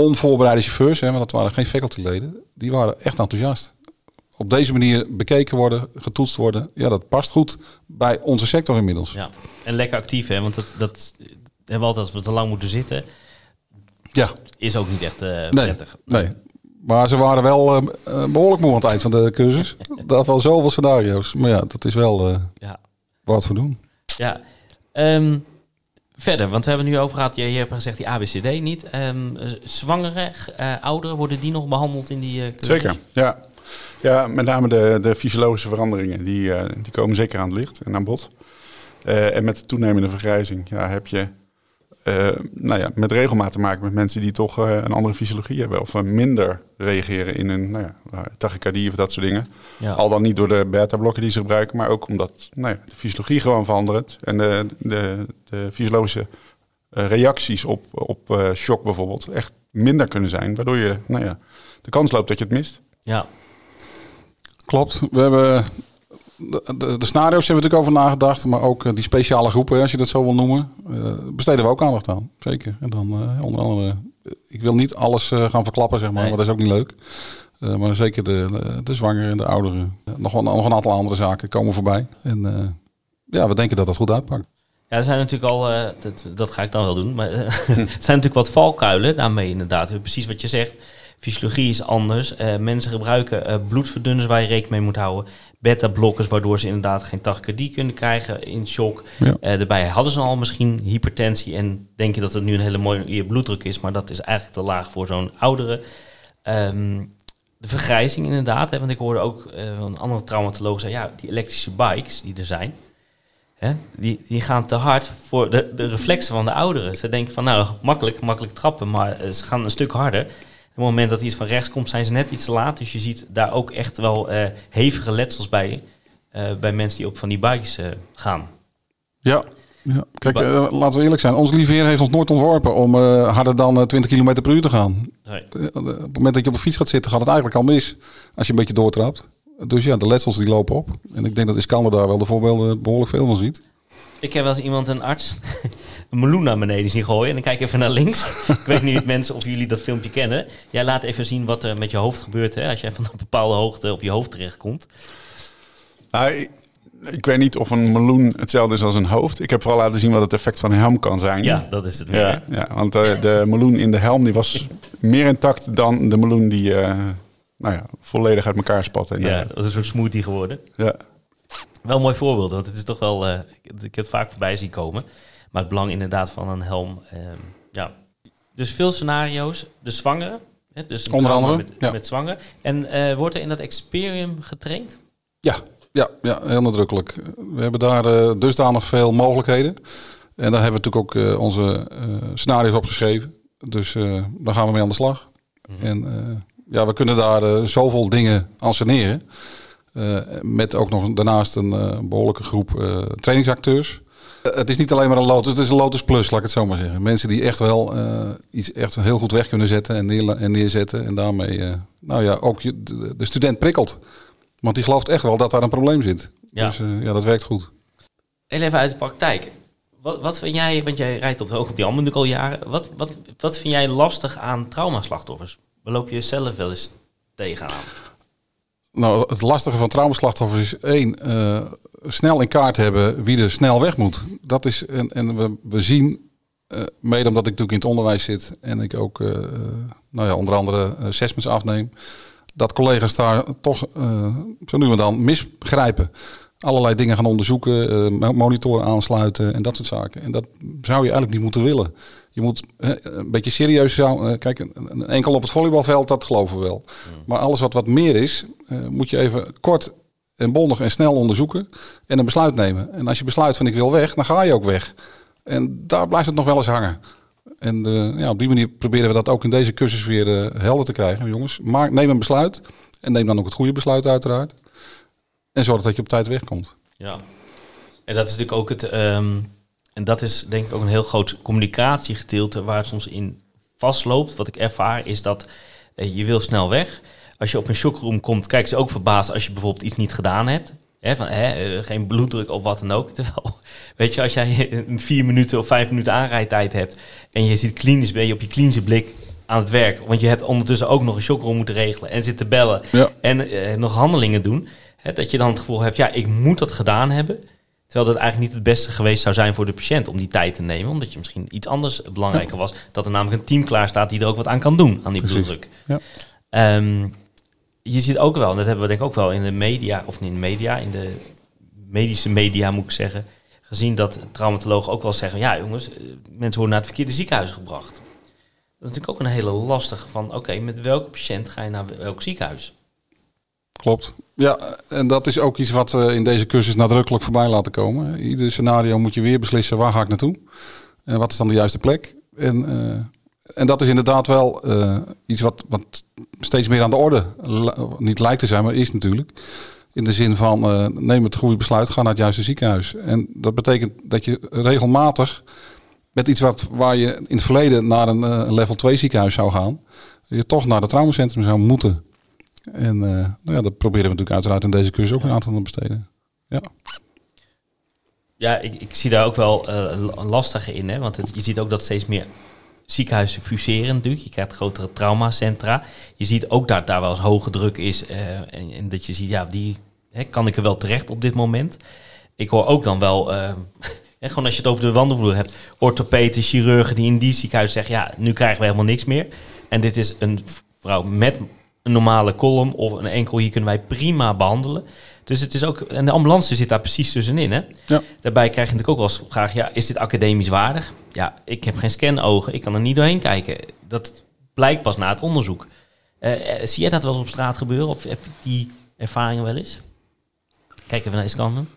onvoorbereide chauffeurs, hè, want dat waren geen facultyleden, die waren echt enthousiast. Op deze manier bekeken worden, getoetst worden, ja, dat past goed bij onze sector inmiddels. ja. En lekker actief, hè? Want dat, dat hebben we altijd als we te lang moeten zitten. Ja, Is ook niet echt eh, nee, prettig. nee. Maar ze waren wel eh, eh, behoorlijk moe aan het eind van de cursus. Dat wel zoveel scenario's. Maar ja, dat is wel Ja. wat voor doen. Ja. Ehm, verder, want we hebben nu over gehad, je, hebt gezegd die ABCD niet. Z- zwangere, eh, ouderen, worden die nog behandeld in die cursus? Zeker, ja. Ja, met name de, de fysiologische veranderingen, die, eh, die komen zeker aan het licht en aan bod. En met de toenemende vergrijzing ja, heb je nou ja, met regelmaat te maken met mensen die toch eh, een andere fysiologie hebben. Of eh, minder reageren in een nou ja, tachycardie of dat soort dingen. Ja. Al dan niet door de beta-blokken die ze gebruiken, maar ook omdat nou ja, de fysiologie gewoon verandert. En de, de, de fysiologische eh, reacties op, op eh, shock bijvoorbeeld echt minder kunnen zijn. Waardoor je nou ja, de kans loopt dat je het mist. Ja, Klopt. We hebben de, de, de scenario's hebben we natuurlijk over nagedacht, maar ook eh, die speciale groepen, als je dat zo wil noemen, eh, besteden we ook aandacht aan. Zeker. En dan eh, onder andere, ik wil niet alles gaan verklappen, zeg maar, Nee. want dat is ook niet leuk. Maar zeker de, de, de zwangeren en de ouderen. Nog, wel- nog een aantal andere zaken komen voorbij. En ja, we denken dat dat goed uitpakt. Ja, er zijn natuurlijk al, dat, dat ga ik dan wel doen, maar er zijn natuurlijk wat valkuilen daarmee inderdaad. Precies wat je zegt, fysiologie is anders. Eh, mensen gebruiken eh, bloedverdunners waar je rekening mee moet houden. Beta-blokkers, waardoor ze inderdaad geen tachycardie kunnen krijgen in shock. Ja. Eh, daarbij hadden ze al misschien hypertensie en denk je dat het nu een hele mooie bloeddruk is, maar dat is eigenlijk te laag voor zo'n oudere. Ehm, de vergrijzing inderdaad, hè, want ik hoorde ook een andere traumatoloog zeggen, ja, die elektrische bikes die er zijn, Hè? Die, die gaan te hard voor de, de reflexen van de ouderen. Ze denken van nou, makkelijk, makkelijk trappen, maar ze gaan een stuk harder. Op het moment dat iets van rechts komt, zijn ze net iets te laat. Dus je ziet daar ook echt wel eh, hevige letsels bij. eh, bij mensen die op van die bikes eh, gaan. Ja. ja. Kijk, laten we eerlijk zijn. Ons lieve Heer heeft ons nooit ontworpen om eh, harder dan eh, 20 km per uur te gaan. Nee. Op het moment dat je op de fiets gaat zitten, gaat het eigenlijk al mis. Als je een beetje doortrapt. Dus ja, de letsels die lopen op. En ik denk dat Iskander daar wel de voorbeelden behoorlijk veel van ziet. Ik heb wel eens iemand, een arts, een meloen naar beneden zien gooien. En dan kijk even naar links. ik weet niet mensen of jullie dat filmpje kennen. Jij laat even zien wat er met je hoofd gebeurt hè, als jij van een bepaalde hoogte op je hoofd terechtkomt. Nou, ik, ik weet niet of een meloen hetzelfde is als een hoofd. Ik heb vooral laten zien wat het effect van een helm kan zijn. Ja, dat is het meer. ja, ja want eh, de meloen in de helm die was meer intact dan de meloen die eh, nou ja, volledig uit elkaar spatte. Ja, inderdaad. dat is een soort smoothie geworden. Ja. Wel een mooi voorbeeld, want het is toch wel... eh, ik ik heb het vaak voorbij zien komen. Maar het belang inderdaad van een helm. ehm, ja. Dus veel scenario's. De zwangere. Hè, dus een Onder andere, Met, ja. met zwanger. En eh, wordt er in dat Experium getraind? Ja, ja, ja, heel nadrukkelijk. We hebben daar eh, dusdanig veel mogelijkheden. En daar hebben we natuurlijk ook eh, onze scenario's opgeschreven. Dus eh, daar gaan we mee aan de slag. En eh, ja, we kunnen daar zoveel dingen anseneren. Met ook nog daarnaast een eh, behoorlijke groep trainingsacteurs. Eh, het is niet alleen maar een Lotus, het is een Lotus Plus, laat ik het zo maar zeggen. Mensen die echt wel eh, iets echt heel goed weg kunnen zetten en, neer, en neerzetten. En daarmee, eh, nou ja, ook je, de, de student prikkelt. Want die gelooft echt wel dat daar een probleem zit. Ja. Dus ja, dat werkt goed. Heel even uit de praktijk. Wat, wat vind jij, want jij rijdt op de, op die natuurlijk al jaren. Wat, wat, wat vind jij lastig aan traumaslachtoffers? Waar loop je zelf wel eens tegenaan? Nou, het lastige van traumaslachtoffers is één, eh, snel in kaart hebben wie er snel weg moet. Dat is, en, en we, we zien, eh, mede omdat ik natuurlijk in het onderwijs zit en ik ook, eh, nou ja, onder andere assessments afneem, dat collega's daar toch zo nu en dan misgrijpen. Allerlei dingen gaan onderzoeken, monitoren aansluiten en dat soort zaken. En dat zou je eigenlijk niet moeten willen. Je moet een beetje serieus zou. eh, kijk, een, enkel op het volleybalveld, dat geloven we wel. Maar alles wat wat meer is, eh, moet je even kort en bondig en snel onderzoeken en een besluit nemen. En als je besluit van ik wil weg, dan ga je ook weg. En daar blijft het nog wel eens hangen. En eh, ja, op die manier proberen we dat ook in deze cursus weer helder te krijgen. Jongens, maar neem een besluit. En neem dan ook het goede besluit uiteraard. En zorg dat je op tijd wegkomt. Ja. En dat is natuurlijk ook het. ehm, en dat is denk ik ook een heel groot communicatiegedeelte waar het soms in vastloopt. Wat ik ervaar is dat eh, je wil snel weg. Als je op een shockroom komt, kijken ze ook verbaasd als je bijvoorbeeld iets niet gedaan hebt. Hè, van, eh, geen bloeddruk of wat dan ook. Terwijl, weet je, als jij een vier minuten of vijf minuten aanrijdtijd hebt en je zit klinisch, ben je op je klinische blik aan het werk. Want je hebt ondertussen ook nog een shockroom moeten regelen en zit te bellen Ja. en eh, nog handelingen doen. Dat je dan het gevoel hebt, ja, ik moet dat gedaan hebben. Terwijl dat eigenlijk niet het beste geweest zou zijn voor de patiënt om die tijd te nemen. Omdat je misschien iets anders belangrijker was. Dat er namelijk een team klaar staat die er ook wat aan kan doen aan die Precies. bloeddruk. Ja. Ehm, je ziet ook wel, en dat hebben we denk ik ook wel in de media, of niet in de media, in de medische media moet ik zeggen, gezien dat traumatologen ook wel zeggen, ja jongens, eh, mensen worden naar het verkeerde ziekenhuis gebracht. Dat is natuurlijk ook een hele lastige van, oké, met welke patiënt ga je naar welk ziekenhuis? Klopt. Ja, en dat is ook iets wat we in deze cursus nadrukkelijk voorbij laten komen. Ieder scenario moet je weer beslissen waar ga ik naartoe. En wat is dan de juiste plek. En, eh, en dat is inderdaad wel eh, iets wat, wat steeds meer aan de orde niet lijkt te zijn, maar is natuurlijk. In de zin van eh, neem het goede besluit, ga naar het juiste ziekenhuis. En dat betekent dat je regelmatig met iets wat, waar je in het verleden naar een eh, level 2 ziekenhuis zou gaan, je toch naar het traumacentrum zou moeten. En eh, nou ja, dat proberen we natuurlijk uiteraard in deze cursus ook een aantal te besteden. Ja. Ja, ik, ik zie daar ook wel eh, la- lastige in. Hè? Want het, je ziet ook dat steeds meer ziekenhuizen fuseren natuurlijk. Je krijgt grotere traumacentra. Je ziet ook dat daar wel eens hoge druk is. eh, en, en dat je ziet, ja, die hè, kan ik er wel terecht op dit moment. Ik hoor ook dan wel, hè, gewoon als je het over de wandelvloer hebt, orthopeden, chirurgen die in die ziekenhuis zeggen, ja, nu krijgen we helemaal niks meer. En dit is een vrouw met een normale kolom of een enkel, hier kunnen wij prima behandelen. Dus het is ook, en de ambulance zit daar precies tussenin. Hè? Ja. Daarbij krijg je natuurlijk ook wel eens vraag, ja, is dit academisch waardig? Ja, ik heb geen scanogen, ik kan er niet doorheen kijken. Dat blijkt pas na het onderzoek. Eh, eh, zie jij dat wel eens op straat gebeuren of heb je die ervaring wel eens? Kijk even naar scannen.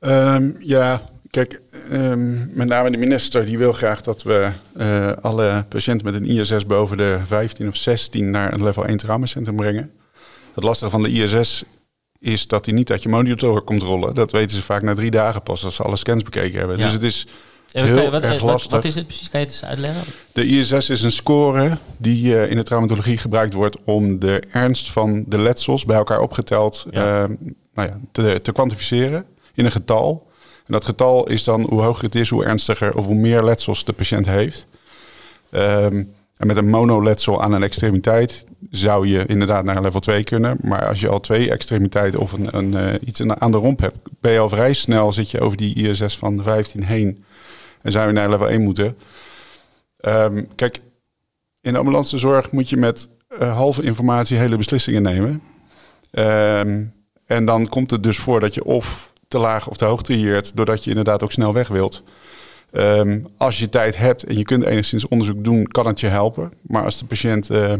Ehm, ja, kijk, ehm, met name de minister die wil graag dat we eh, alle patiënten met een ISS boven de 15 of 16 naar een level 1 traumacentrum brengen. Het lastige van de ISS is dat hij niet uit je monitor komt rollen. Dat weten ze vaak na drie dagen pas als ze alle scans bekeken hebben. Ja. Dus het is Heel je- wat, erg wat, lastig. wat is het precies? Kan je het eens uitleggen? De ISS is een score die eh, in de traumatologie gebruikt wordt om de ernst van de letsels bij elkaar opgeteld Ja. eh, nou ja, te, te kwantificeren in een getal. En dat getal is dan hoe hoger het is, hoe ernstiger of hoe meer letsels de patiënt heeft. Ehm, en met een monoletsel aan een extremiteit zou je inderdaad naar level 2 kunnen. Maar als je al twee extremiteiten of een, een, eh, iets aan- de romp hebt, ben je al vrij snel zit je over die ISS van 15 heen. En zou je naar level 1 moeten. Ehm, kijk, in de ambulancezorg moet je met eh, halve informatie hele beslissingen nemen. Ehm, en dan komt het dus voor dat je of te laag of te hoog trieert, doordat je inderdaad ook snel weg wilt. Ehm, als je tijd hebt en je kunt enigszins onderzoek doen, kan het je helpen. Maar als de patiënt eh,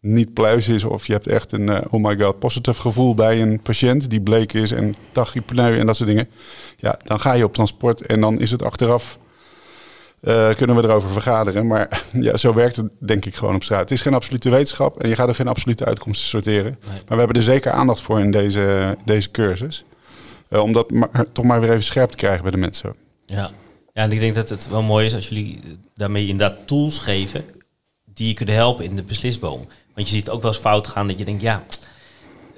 niet pluis is of je hebt echt een eh, oh my god positive gevoel bij een patiënt die bleek is en daghypneu en dat soort dingen, ja, dan ga je op transport en dan is het achteraf eh, kunnen we erover vergaderen. Maar ja, zo werkt het denk ik gewoon op straat. Het is geen absolute wetenschap en je gaat er geen absolute uitkomsten sorteren. Nee. Maar we hebben er zeker aandacht voor in deze, deze cursus. Eh, om dat maar, toch maar weer even scherp te krijgen bij de mensen. Ja. ja, en ik denk dat het wel mooi is als jullie daarmee inderdaad tools geven die je kunnen helpen in de beslisboom. Want je ziet ook wel eens fout gaan dat je denkt, ja,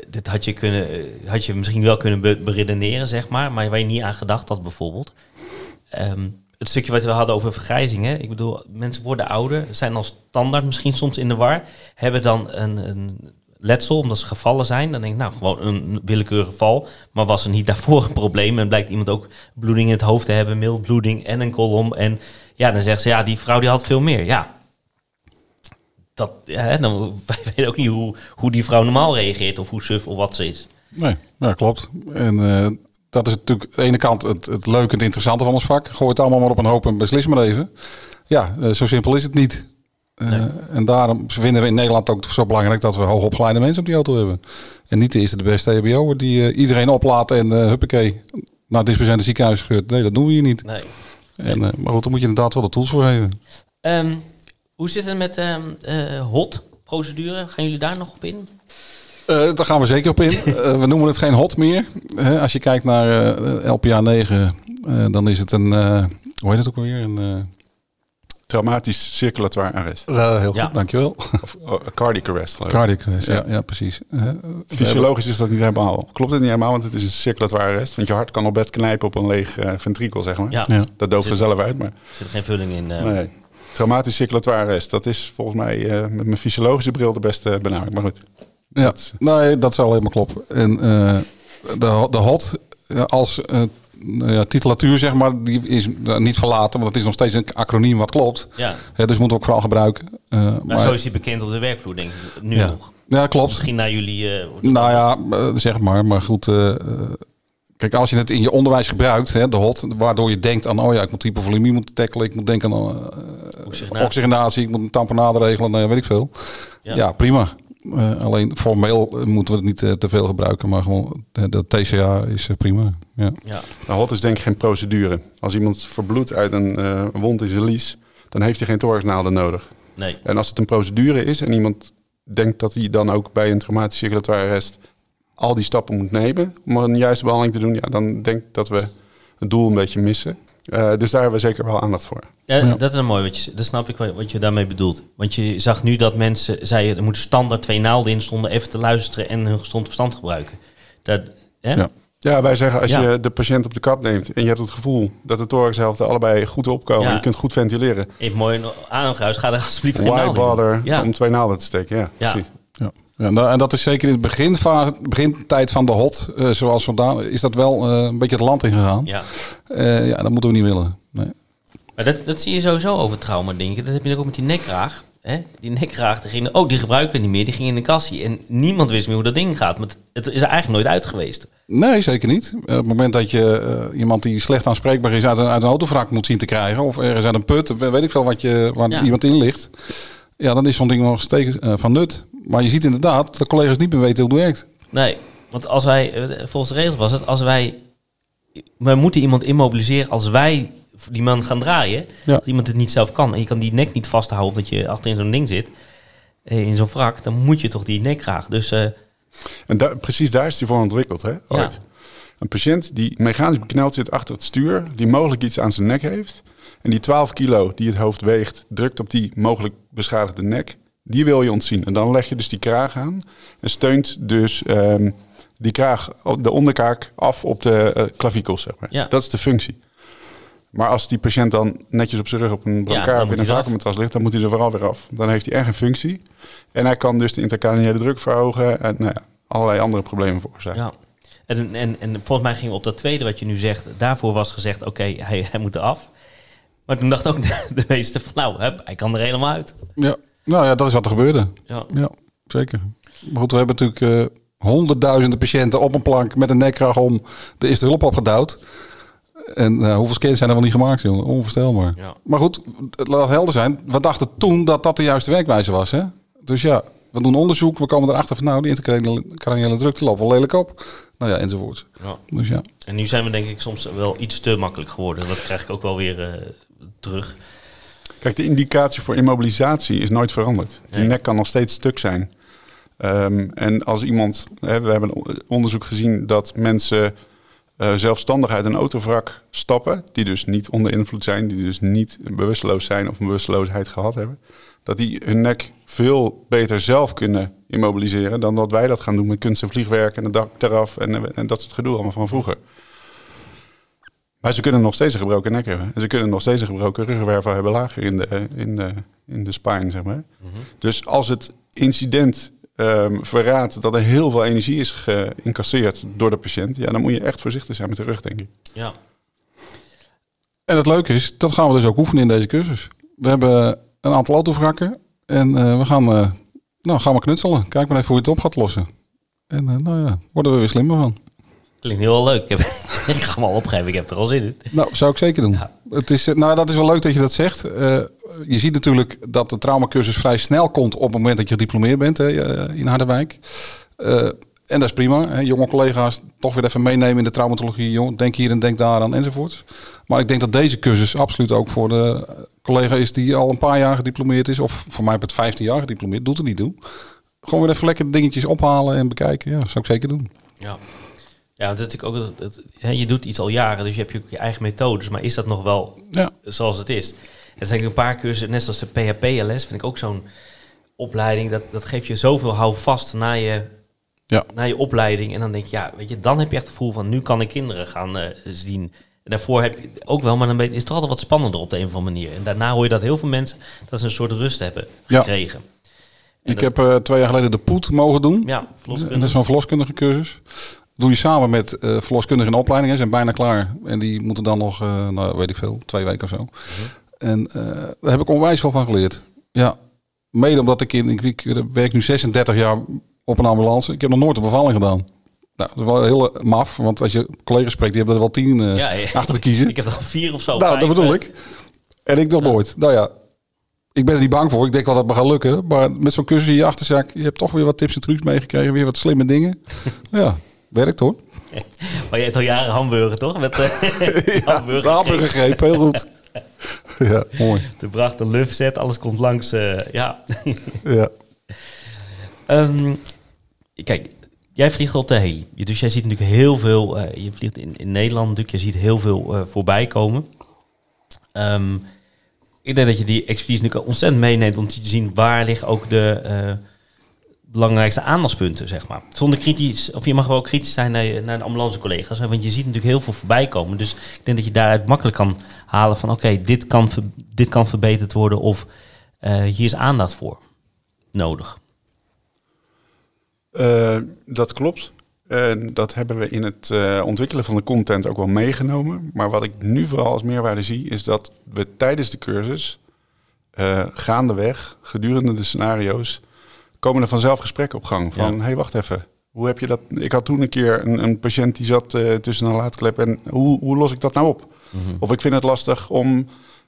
dit had je, kunnen, eh, had je misschien wel kunnen be- beredeneren, zeg maar, maar waar je niet aan gedacht had bijvoorbeeld. Ehm, het stukje wat we hadden over vergrijzing, hè? ik bedoel, mensen worden ouder, zijn al standaard misschien soms in de war, hebben dan een, een letsel omdat ze gevallen zijn. Dan denk ik, nou, gewoon een willekeurig geval, maar was er niet daarvoor een probleem en blijkt iemand ook bloeding in het hoofd te hebben, mildbloeding en een kolom. En ja, dan zegt ze, ja, die vrouw die had veel meer. Ja, dat, ja, dan, wij weten ook niet hoe, hoe die vrouw normaal reageert of hoe suf of wat ze is. Nee, ja, klopt. En eh, dat is natuurlijk aan de ene kant het, het leuke en interessante van ons vak. Gooi het allemaal maar op een hoop en beslis maar even. Ja, eh, zo simpel is het niet. Eh, Nee. En daarom vinden we in Nederland ook zo belangrijk dat we hoogopgeleide mensen op die auto hebben. En niet de eerste de beste EBO die eh, iedereen oplaat en eh huppakee naar het dispensende ziekenhuis. Nee, dat doen we hier niet. Nee. En, maar goed, daar moet je inderdaad wel de tools voor hebben. Ehm, hoe zit het met ehm eh, hot procedure? Gaan jullie daar nog op in? Daar gaan we zeker op in. We noemen het geen hot meer. Als je kijkt naar LPA 9, eh, dan is het een, hoe heet het ook alweer? Een, Traumatisch circulatoire arrest. heel goed, Ja. dankjewel. Of oh, cardiac arrest geloof ik. Cardiac arrest, ja, Ja. ja, precies. Eh, Fysiologisch is dat niet helemaal. Klopt het niet helemaal, want het is een circulatoire arrest. Want je hart kan op bed knijpen op een leeg eh, ventrikel, zeg maar. Ja. Dat dooft er zelf uit, maar er zit geen vulling in. eh. nee. Traumatisch circulatoire arrest, dat is volgens mij eh, met mijn fysiologische bril de beste benaming. Maar goed, Ja, Dat- nee, dat zal helemaal kloppen. En eh, de, de HOT als nou ja, titulatuur, zeg maar, die is eh, niet verlaten, want het is nog steeds een acroniem wat klopt. Ja, dus moeten we ook vooral gebruiken. Eh, maar, zo is hij bekend op de werkvloer, denk ik. Nu ja. nog. ja, klopt. Misschien naar jullie... eh, Nou ja, zeg maar. Maar goed, kijk, als je het in je onderwijs gebruikt, hè, de HOT, waardoor je denkt aan, oh ja, ik moet hypovolemie moeten tackelen, ik moet denken aan eh, Oxygenatie. oxygenatie, ik moet een tamponade regelen, nou ja, weet ik veel. Ja. Ja, prima. Eh, alleen formeel eh, moeten we het niet eh, te veel gebruiken, maar gewoon de TCA is prima. Ja. Ja, nou, HOT is denk ik geen procedure. Als iemand verbloedt uit een eh, wond in zijn lies, dan heeft hij geen thoraxnaalden nodig. nee. En als het een procedure is en iemand denkt dat hij dan ook bij een traumatisch circulatoire arrest al die stappen moet nemen om een juiste behandeling te doen, ja, dan denk ik dat we het doel een beetje missen. Eh, dus daar hebben we zeker wel aandacht voor. Ja, Ja. Dat is een mooi, wat je, dat snap ik wat, wat je daarmee bedoelt. Want je zag nu dat mensen zeiden, er moeten standaard twee naalden in stonden, even te luisteren en hun gezond verstand gebruiken. Dat, hè? Ja. Ja, wij zeggen als Ja. je de patiënt op de kap neemt en je hebt het gevoel dat de thoraxhelften allebei goed opkomen, Ja. je kunt goed ventileren. Even mooi een ademgeruis, ga er alsjeblieft geen Why naald in. bother Ja. om twee naalden te steken? Ja, Ja. precies. Ja. Ja, en da- en dat is zeker in het beginfase, begintijd van de hot, eh, zoals vandaan, is dat wel eh, een beetje het land ingegaan. Ja. Eh, ja, dat moeten we niet willen. Nee. Maar dat, dat zie je sowieso over trauma denken. Dat heb je ook met die nekkraag. Hè? Die nekkraag, die ging, oh, die gebruiken we niet meer. Die ging in de kassie. En niemand wist meer hoe dat ding gaat. Maar het, is er eigenlijk nooit uit geweest. Nee, zeker niet. Op het moment dat je iemand die slecht aanspreekbaar is uit een, uit een autovrak moet zien te krijgen, of ergens uit een put, we- weet ik veel wat je, waar Ja. iemand in ligt, ja, dan is zo'n ding nog steeds van nut. Maar je ziet inderdaad dat de collega's niet meer weten hoe het werkt. Nee, want als wij, eh, volgens de regels was het, als wij, we moeten iemand immobiliseren als wij die man gaan draaien. Ja. Als iemand het niet zelf kan en je kan die nek niet vasthouden omdat je achterin zo'n ding zit, eh, in zo'n wrak, dan moet je toch die nekkraag. Dus eh, En daar, precies daar is die voor ontwikkeld, hè? Ooit. Een patiënt die mechanisch bekneld zit achter het stuur, die mogelijk iets aan zijn nek heeft. En die 12 kilo die het hoofd weegt, drukt op die mogelijk beschadigde nek. Die wil je ontzien. En dan leg je dus die kraag aan en steunt dus ehm, die kraag, de onderkaak, af op de klavikels, zeg maar. Ja. Dat is de functie. Maar als die patiënt dan netjes op zijn rug op een brancard of in een vacuümmatras ligt, dan moet hij er vooral weer af. Dan heeft hij echt een functie. En hij kan dus de intercraniële druk verhogen en nou ja, allerlei andere problemen veroorzaken. ja. En, en, en volgens mij gingen we op dat tweede wat je nu zegt, daarvoor was gezegd, oké, hij, hij moet eraf. Maar toen dacht ook de, de meeste van, nou, hup, hij kan er helemaal uit. Ja. Nou ja, dat is wat er gebeurde. Ja. Ja, zeker. Maar goed, we hebben natuurlijk eh, honderdduizenden patiënten op een plank met een nekkraag om de eerste hulp opgedouwd. En eh, hoeveel scans zijn er wel niet gemaakt, jongen? Onvoorstelbaar. Ja. Maar goed, het laat helder zijn. We dachten toen dat dat de juiste werkwijze was. Hè? Dus ja, we doen onderzoek. We komen erachter van nou, die intercraniële druk die loopt wel lelijk op. Nou ja, enzovoort. Ja. Dus ja. En nu zijn we denk ik soms wel iets te makkelijk geworden. Dat krijg ik ook wel weer eh, terug. Kijk, de indicatie voor immobilisatie is nooit veranderd. Die Nee. nek kan nog steeds stuk zijn. Ehm, en als iemand, hè, we hebben onderzoek gezien dat mensen eh, zelfstandig uit een autovrak stappen, die dus niet onder invloed zijn, die dus niet bewusteloos zijn of een bewusteloosheid gehad hebben, dat die hun nek veel beter zelf kunnen immobiliseren dan dat wij dat gaan doen met kunst en vliegwerk en het dak eraf en, en dat soort gedoe allemaal van vroeger. Maar ze kunnen nog steeds een gebroken nek hebben. En ze kunnen nog steeds een gebroken ruggenwervel hebben lager in de, in de, in de spine, zeg maar. Dus als het incident ehm, verraadt dat er heel veel energie is geïncasseerd door de patiënt, ja, dan moet je echt voorzichtig zijn met de rug, denk ik. Ja. En het leuke is, dat gaan we dus ook oefenen in deze cursus. We hebben een aantal autovrakken en eh, we gaan, eh, nou, gaan we knutselen. Kijk maar even hoe je het op gaat lossen. En eh, nou ja, worden we weer slimmer van. Klinkt heel leuk. Ik, heb, ik ga hem al opgeven. Ik heb er al zin in. Nou, zou ik zeker doen. Ja. Het is, eh, nou, dat is wel leuk dat je dat zegt. Eh, je ziet natuurlijk dat de traumacursus vrij snel komt op het moment dat je gediplomeerd bent hè, eh, in Harderwijk. En dat is prima. Hè. Jonge collega's toch weer even meenemen in de traumatologie. Jong, denk hier en denk daar aan enzovoort. Maar ik denk dat deze cursus absoluut ook voor de collega is die al een paar jaar gediplomeerd is. Of voor mij heb het 15 jaar gediplomeerd. Doet er niet toe. Gewoon weer even lekker dingetjes ophalen en bekijken. Ja, zou ik zeker doen. Ja. Ja, dat is natuurlijk ook, dat, dat- hè, je doet iets al jaren, dus je hebt je, ook je eigen methodes. Maar is dat nog wel Ja. zoals het is? Er zijn een paar cursussen, net zoals de PHP-LS, vind ik ook zo'n opleiding. Dat, dat geeft je zoveel houvast naar je, Ja. naar je opleiding. En dan denk je, ja, weet je, dan heb je echt het gevoel van, nu kan ik kinderen gaan eh, zien. En daarvoor heb je ook wel, maar dan is het toch altijd wat spannender op de een of andere manier. En daarna hoor je dat heel veel mensen, dat ze een soort rust hebben gekregen. En Ik dat- heb eh, twee jaar geleden de POET mogen doen. Ja, En dat is zo'n verloskundige cursus. Doe je samen met eh verloskundigen in opleiding. Hè, zijn bijna klaar. En die moeten dan nog, eh, nou weet ik veel, twee weken of zo. En eh, daar heb ik onwijs veel van geleerd. Ja, mede omdat ik in, ik, ik werk nu 36 jaar op een ambulance. Ik heb nog nooit een bevalling gedaan. Nou, dat is wel heel maf, want als je collega's spreekt, die hebben er wel tien Ja, ja. achter te kiezen. Ik heb er al vier of zo. nou, dat bedoel hè. ik. En ik nog nooit. Nou ja, ik ben er niet bang voor. Ik denk wel dat het me gaat lukken. Maar met zo'n cursus in je achterzak, je hebt toch weer wat tips en trucs meegekregen. Weer wat slimme dingen. ja, werkt hoor. Maar je eet al jaren hamburger, toch? Met uh, hamburger. De hamburger heel goed. ja, mooi. De bracht een lufset, alles komt langs. eh, ja. Ja. Ehm, kijk, jij vliegt op de heli. Dus jij ziet natuurlijk heel veel. eh, je vliegt in, in Nederland natuurlijk. Je ziet heel veel eh, voorbij komen. Ehm, ik denk dat je die expertise nu ontzettend meeneemt om te zien waar liggen ook de eh, belangrijkste aandachtspunten, zeg maar. Zonder kritisch, of je mag wel kritisch zijn naar, je- naar de ambulancecollega's, want je ziet natuurlijk heel veel voorbij komen. Dus ik denk dat je daaruit makkelijk kan halen van oké, dit, kan dit kan verbeterd worden of eh, hier is aandacht voor nodig. Eh, dat klopt. Dat hebben we in het eh, ontwikkelen van de content ook wel meegenomen. Maar wat ik nu vooral als meerwaarde zie, is dat we tijdens de cursus, gaandeweg, gedurende de scenario's, komen er vanzelf gesprekken op gang. Van, Ja. hey, wacht even. Hoe heb je dat? Ik had toen een keer een, een patiënt die zat eh, tussen een laadklep. En hoe, hoe los ik dat nou op? Of ik vind het lastig om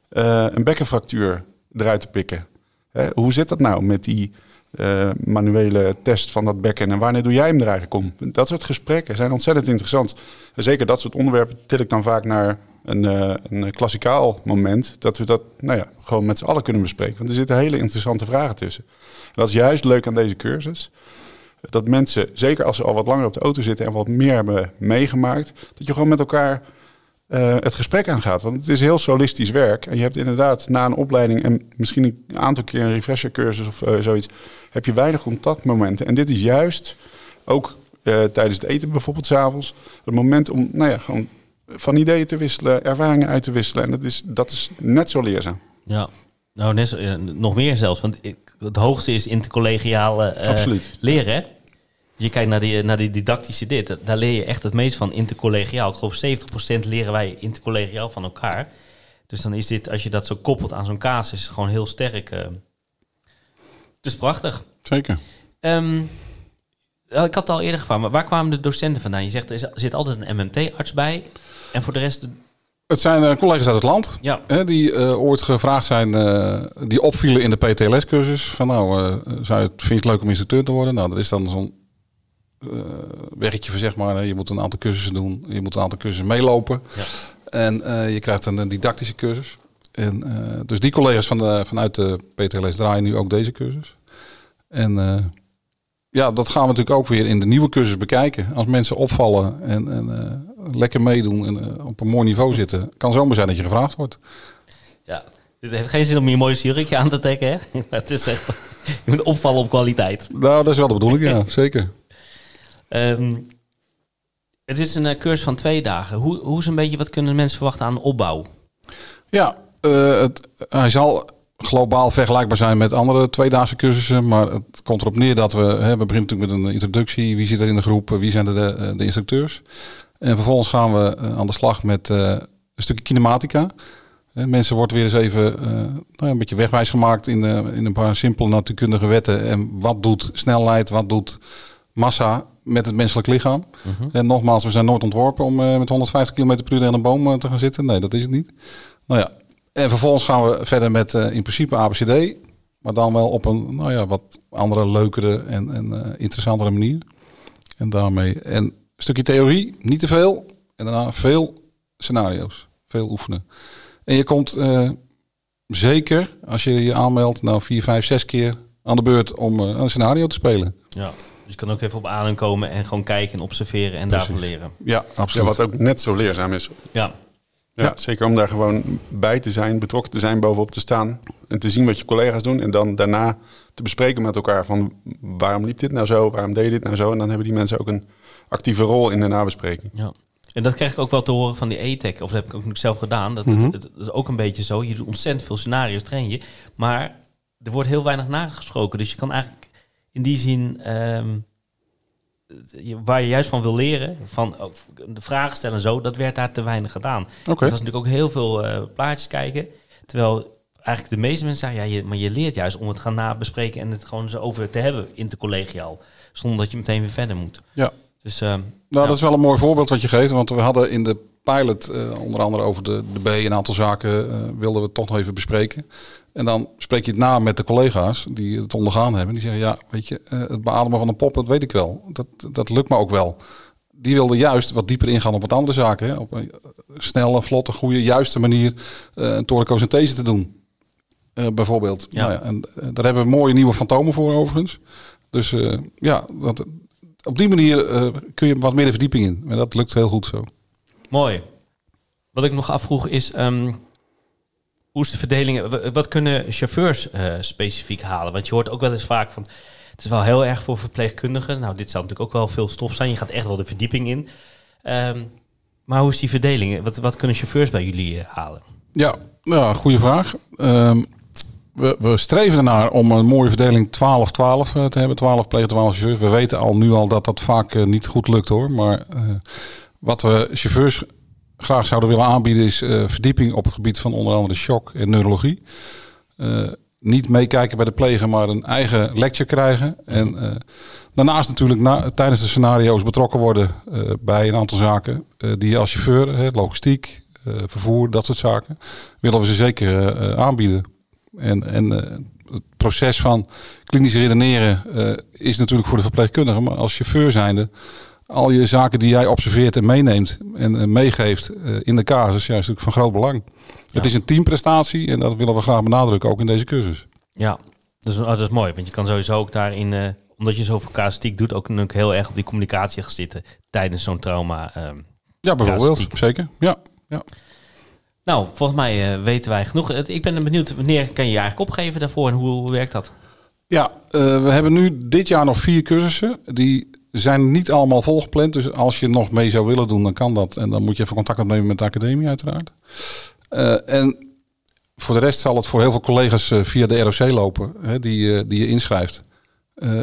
eh, een bekkenfractuur eruit te pikken. Hè, hoe zit dat nou met die eh, manuele test van dat bekken en wanneer doe jij hem er eigenlijk om? Dat soort gesprekken zijn ontzettend interessant. En zeker dat soort onderwerpen til ik dan vaak naar een, eh, een klassikaal moment. Dat we dat nou ja, gewoon met z'n allen kunnen bespreken. Want er zitten hele interessante vragen tussen. En dat is juist leuk aan deze cursus. Dat mensen, zeker als ze al wat langer op de auto zitten en wat meer hebben meegemaakt, dat je gewoon met elkaar eh, het gesprek aangaat. Want het is heel solistisch werk. En je hebt inderdaad na een opleiding en misschien een aantal keer een refresher cursus of eh, zoiets, heb je weinig contactmomenten. En dit is juist ook eh, tijdens het eten bijvoorbeeld s'avonds het moment om nou ja, gewoon van ideeën te wisselen, ervaringen uit te wisselen. En dat is, dat is net zo leerzaam. Ja, nou net zo- eh, nog meer zelfs, want ik, het hoogste is intercollegiaal eh, leren. hè? Je kijkt naar die, naar die didactische dit, daar leer je echt het meest van intercollegiaal. Ik geloof 70% leren wij intercollegiaal van elkaar. Dus dan is dit, als je dat zo koppelt aan zo'n casus, gewoon heel sterk. eh. Dus prachtig. Zeker. Ehm, eh, ik had het al eerder gevraagd, maar waar kwamen de docenten vandaan? Je zegt, er er zit altijd een MMT-arts bij. En voor de rest, Het zijn eh, collega's uit het land. ja, Hè, die eh, ooit gevraagd zijn, eh, die opvielen in de PTLS-cursus. Van nou, eh, zou je het, vind je het leuk om instructeur te worden? Nou, dat is dan zo'n weggetje van zeg maar. Je moet een aantal cursussen doen. Je moet een aantal cursussen meelopen. Ja. En je krijgt een, een didactische cursus. En, dus die collega's van de, vanuit de PTLS draaien nu ook deze cursus. En ja, dat gaan we natuurlijk ook weer in de nieuwe cursus bekijken. Als mensen opvallen en, en lekker meedoen en eh, op een mooi niveau zitten, kan zomaar zijn dat je gevraagd wordt. Ja, het heeft geen zin om je mooiste jurkje aan te trekken, hè? Maar het is echt, je moet opvallen op kwaliteit. Nou, dat is wel de bedoeling, ja, zeker. Ehm, het is een eh, cursus van twee dagen. Hoe, hoe is een beetje, wat kunnen mensen verwachten aan de opbouw? Ja, eh, het, hij zal globaal vergelijkbaar zijn met andere tweedaagse cursussen, maar het komt erop neer dat we, hè, we beginnen natuurlijk met een introductie, wie zit er in de groep, wie zijn de, de, de instructeurs. En vervolgens gaan we eh, aan de slag met eh, een stukje kinematica. Hè, mensen wordt weer eens even eh, nou ja, een beetje wegwijs gemaakt in, eh, in een paar simpele natuurkundige wetten. En wat doet snelheid, wat doet massa met het menselijk lichaam? En nogmaals, we zijn nooit ontworpen om eh, met 150 km per uur in een boom eh, te gaan zitten. Nee, dat is het niet. Nou ja, en vervolgens gaan we verder met eh, in principe ABCD. Maar dan wel op een nou ja, wat andere, leukere en, en eh, interessantere manier. En daarmee en stukje theorie, niet te veel. En daarna veel scenario's, veel oefenen. En je komt eh, zeker, als je je aanmeldt, nou vier, vijf, zes keer aan de beurt om eh, een scenario te spelen. Ja. Dus je kan ook even op adem komen en gewoon kijken en observeren en daarvan leren. Ja, Ja, absoluut. wat ook net zo leerzaam is. Ja, Ja, Ja. Zeker om daar gewoon bij te zijn, betrokken te zijn, bovenop te staan. En te zien wat je collega's doen. En dan daarna te bespreken met elkaar van waarom liep dit nou zo? Waarom deed je dit nou zo? En dan hebben die mensen ook een actieve rol in de nabespreking. ja. En dat krijg ik ook wel te horen van die E-tech, of dat heb ik ook zelf gedaan. Dat, het, het, is ook een beetje zo. Je doet ontzettend veel scenario's, train je. Maar er wordt heel weinig nagesproken. Dus je kan eigenlijk in die zin, ehm, waar je juist van wil leren, van oh, de vragen stellen en zo, dat werd daar te weinig gedaan. Oké. Dat was natuurlijk ook heel veel eh, plaatjes kijken. Terwijl eigenlijk de meeste mensen zeggen, ja, je, maar je leert juist om het gaan nabespreken en het gewoon zo over te hebben intercollegiaal. Zonder dat je meteen weer verder moet. Ja. Dus ehm, Nou, Ja. dat is wel een mooi voorbeeld wat je geeft. Want we hadden in de pilot eh, onder andere over de, de B een aantal zaken eh, wilden we toch nog even bespreken. En dan spreek je het na met de collega's die het ondergaan hebben. Die zeggen, ja, weet je, eh, het beademen van een pop, dat weet ik wel. Dat, dat lukt me ook wel. Die wilden juist wat dieper ingaan op wat andere zaken. Hè? Op een snelle, vlotte, goede, juiste manier een thoracosynthese te doen. Bijvoorbeeld. Ja. Nou ja, en daar hebben we mooie nieuwe fantomen voor overigens. Dus ja, dat, op die manier eh, kun je wat meer de verdieping in. En dat lukt heel goed zo. mooi. Wat ik nog afvroeg is, ehm, hoe is de verdeling? Wat kunnen chauffeurs eh, specifiek halen? Want je hoort ook wel eens vaak van... Het is wel heel erg voor verpleegkundigen. Nou, dit zou natuurlijk ook wel veel stof zijn. Je gaat echt wel de verdieping in. Ehm, maar hoe is die verdeling? Wat, wat kunnen chauffeurs bij jullie eh, halen? Ja, ja goede vraag. Ehm, we, streven ernaar om een mooie verdeling 12-12 eh, te hebben. 12 pleeg 12 chauffeurs. We weten al nu al dat dat vaak eh, niet goed lukt hoor. Maar eh, wat we chauffeurs graag zouden willen aanbieden is verdieping op het gebied van onder andere shock en neurologie. Niet meekijken bij de plegen, maar een eigen lecture krijgen. En daarnaast natuurlijk na, tijdens de scenario's betrokken worden bij een aantal zaken die je als chauffeur, hè, logistiek, vervoer, dat soort zaken, willen we ze zeker aanbieden. En, en eh, het proces van klinisch redeneren eh, is natuurlijk voor de verpleegkundige, maar als chauffeur zijnde, al je zaken die jij observeert en meeneemt en eh, meegeeft in de casus, ja, is natuurlijk van groot belang. Het is een teamprestatie en dat willen we graag benadrukken, ook in deze cursus. Ja, dat is, oh, dat is mooi. Want je kan sowieso ook daarin... omdat je zoveel casuïstiek doet... ook natuurlijk heel erg op die communicatie gaan zitten... tijdens zo'n trauma. ehm. Ja, bijvoorbeeld. Zeker. Ja. ja. Nou, volgens mij eh, weten wij genoeg. Ik ben benieuwd, wanneer kan je je eigenlijk opgeven daarvoor... en hoe, hoe werkt dat? Ja, eh, we hebben nu dit jaar nog vier cursussen. Die zijn niet allemaal volgepland. Dus als je nog mee zou willen doen, dan kan dat. En dan moet je even contact opnemen met de academie uiteraard. Eh, en voor de rest zal het voor heel veel collega's via de ROC lopen, hè, die, die je inschrijft.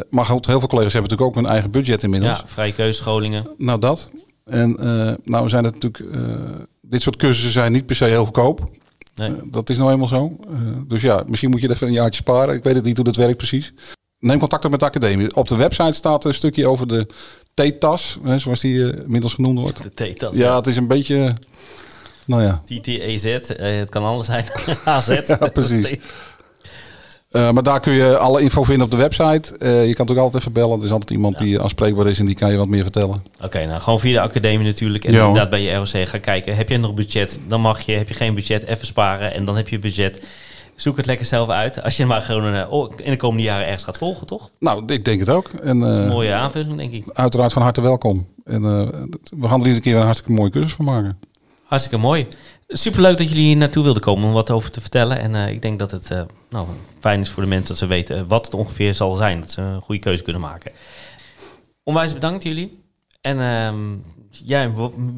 Maar goed, heel veel collega's hebben natuurlijk ook hun eigen budget inmiddels. Ja, vrije keuzescholingen. Nou, dat. En nou zijn het natuurlijk... dit soort cursussen zijn niet per se heel goedkoop. Nee. Eh, dat is nou eenmaal zo. Eh, dus ja, misschien moet je er even een jaartje sparen. Ik weet het niet hoe dat werkt precies. Neem contact op met de academie. Op de website staat een stukje over de T-tas, zoals die eh, inmiddels genoemd wordt. De T-tas. Ja, het is een beetje... Nou ja, TTEZ, het kan anders zijn. AZ. Ja, precies. Eh, maar daar kun je alle info vinden op de website. Eh, je kan natuurlijk altijd even bellen. Er is altijd iemand die aanspreekbaar is en die kan je wat meer vertellen. Oké, nou gewoon via de academie natuurlijk. En inderdaad bij je ROC gaan kijken. Heb je nog budget? Dan mag je. Heb je geen budget? Even sparen. En dan heb je budget. Zoek het lekker zelf uit. Als je maar gewoon eh, oh, in de komende jaren ergens gaat volgen, toch? Nou, ik denk het ook. En, Dat is een mooie aanvulling, denk ik. uiteraard van harte welkom. En we gaan er iedere keer een hartstikke mooie cursus van maken. Hartstikke mooi. Superleuk dat jullie hier naartoe wilden komen om wat over te vertellen. En eh, ik denk dat het eh, nou, fijn is voor de mensen dat ze weten eh, wat het ongeveer zal zijn. Dat ze een goede keuze kunnen maken. Onwijs bedankt jullie. En ehm, jij,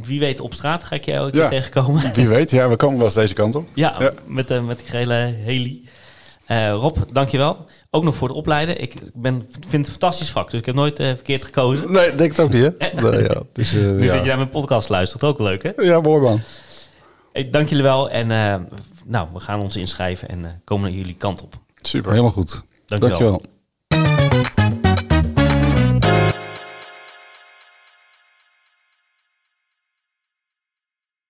wie weet op straat ga ik jou ook Ja. tegenkomen. Wie weet, ja, we komen wel eens deze kant op. Ja, Ja. Met, eh, met die gele heli. Eh, Rob, dankjewel. Ook nog voor het opleiden. Ik ben, vind het een fantastisch vak, dus ik heb nooit verkeerd gekozen. Nee, denk het ook niet, hè? Nee, ja, eh, Nu ja. dat je naar mijn podcast luistert, ook leuk hè? ja, mooi man. Hey, dank jullie wel en eh, nou, we gaan ons inschrijven en eh, komen naar jullie kant op. Super. Helemaal goed. Dankjewel. Dankjewel.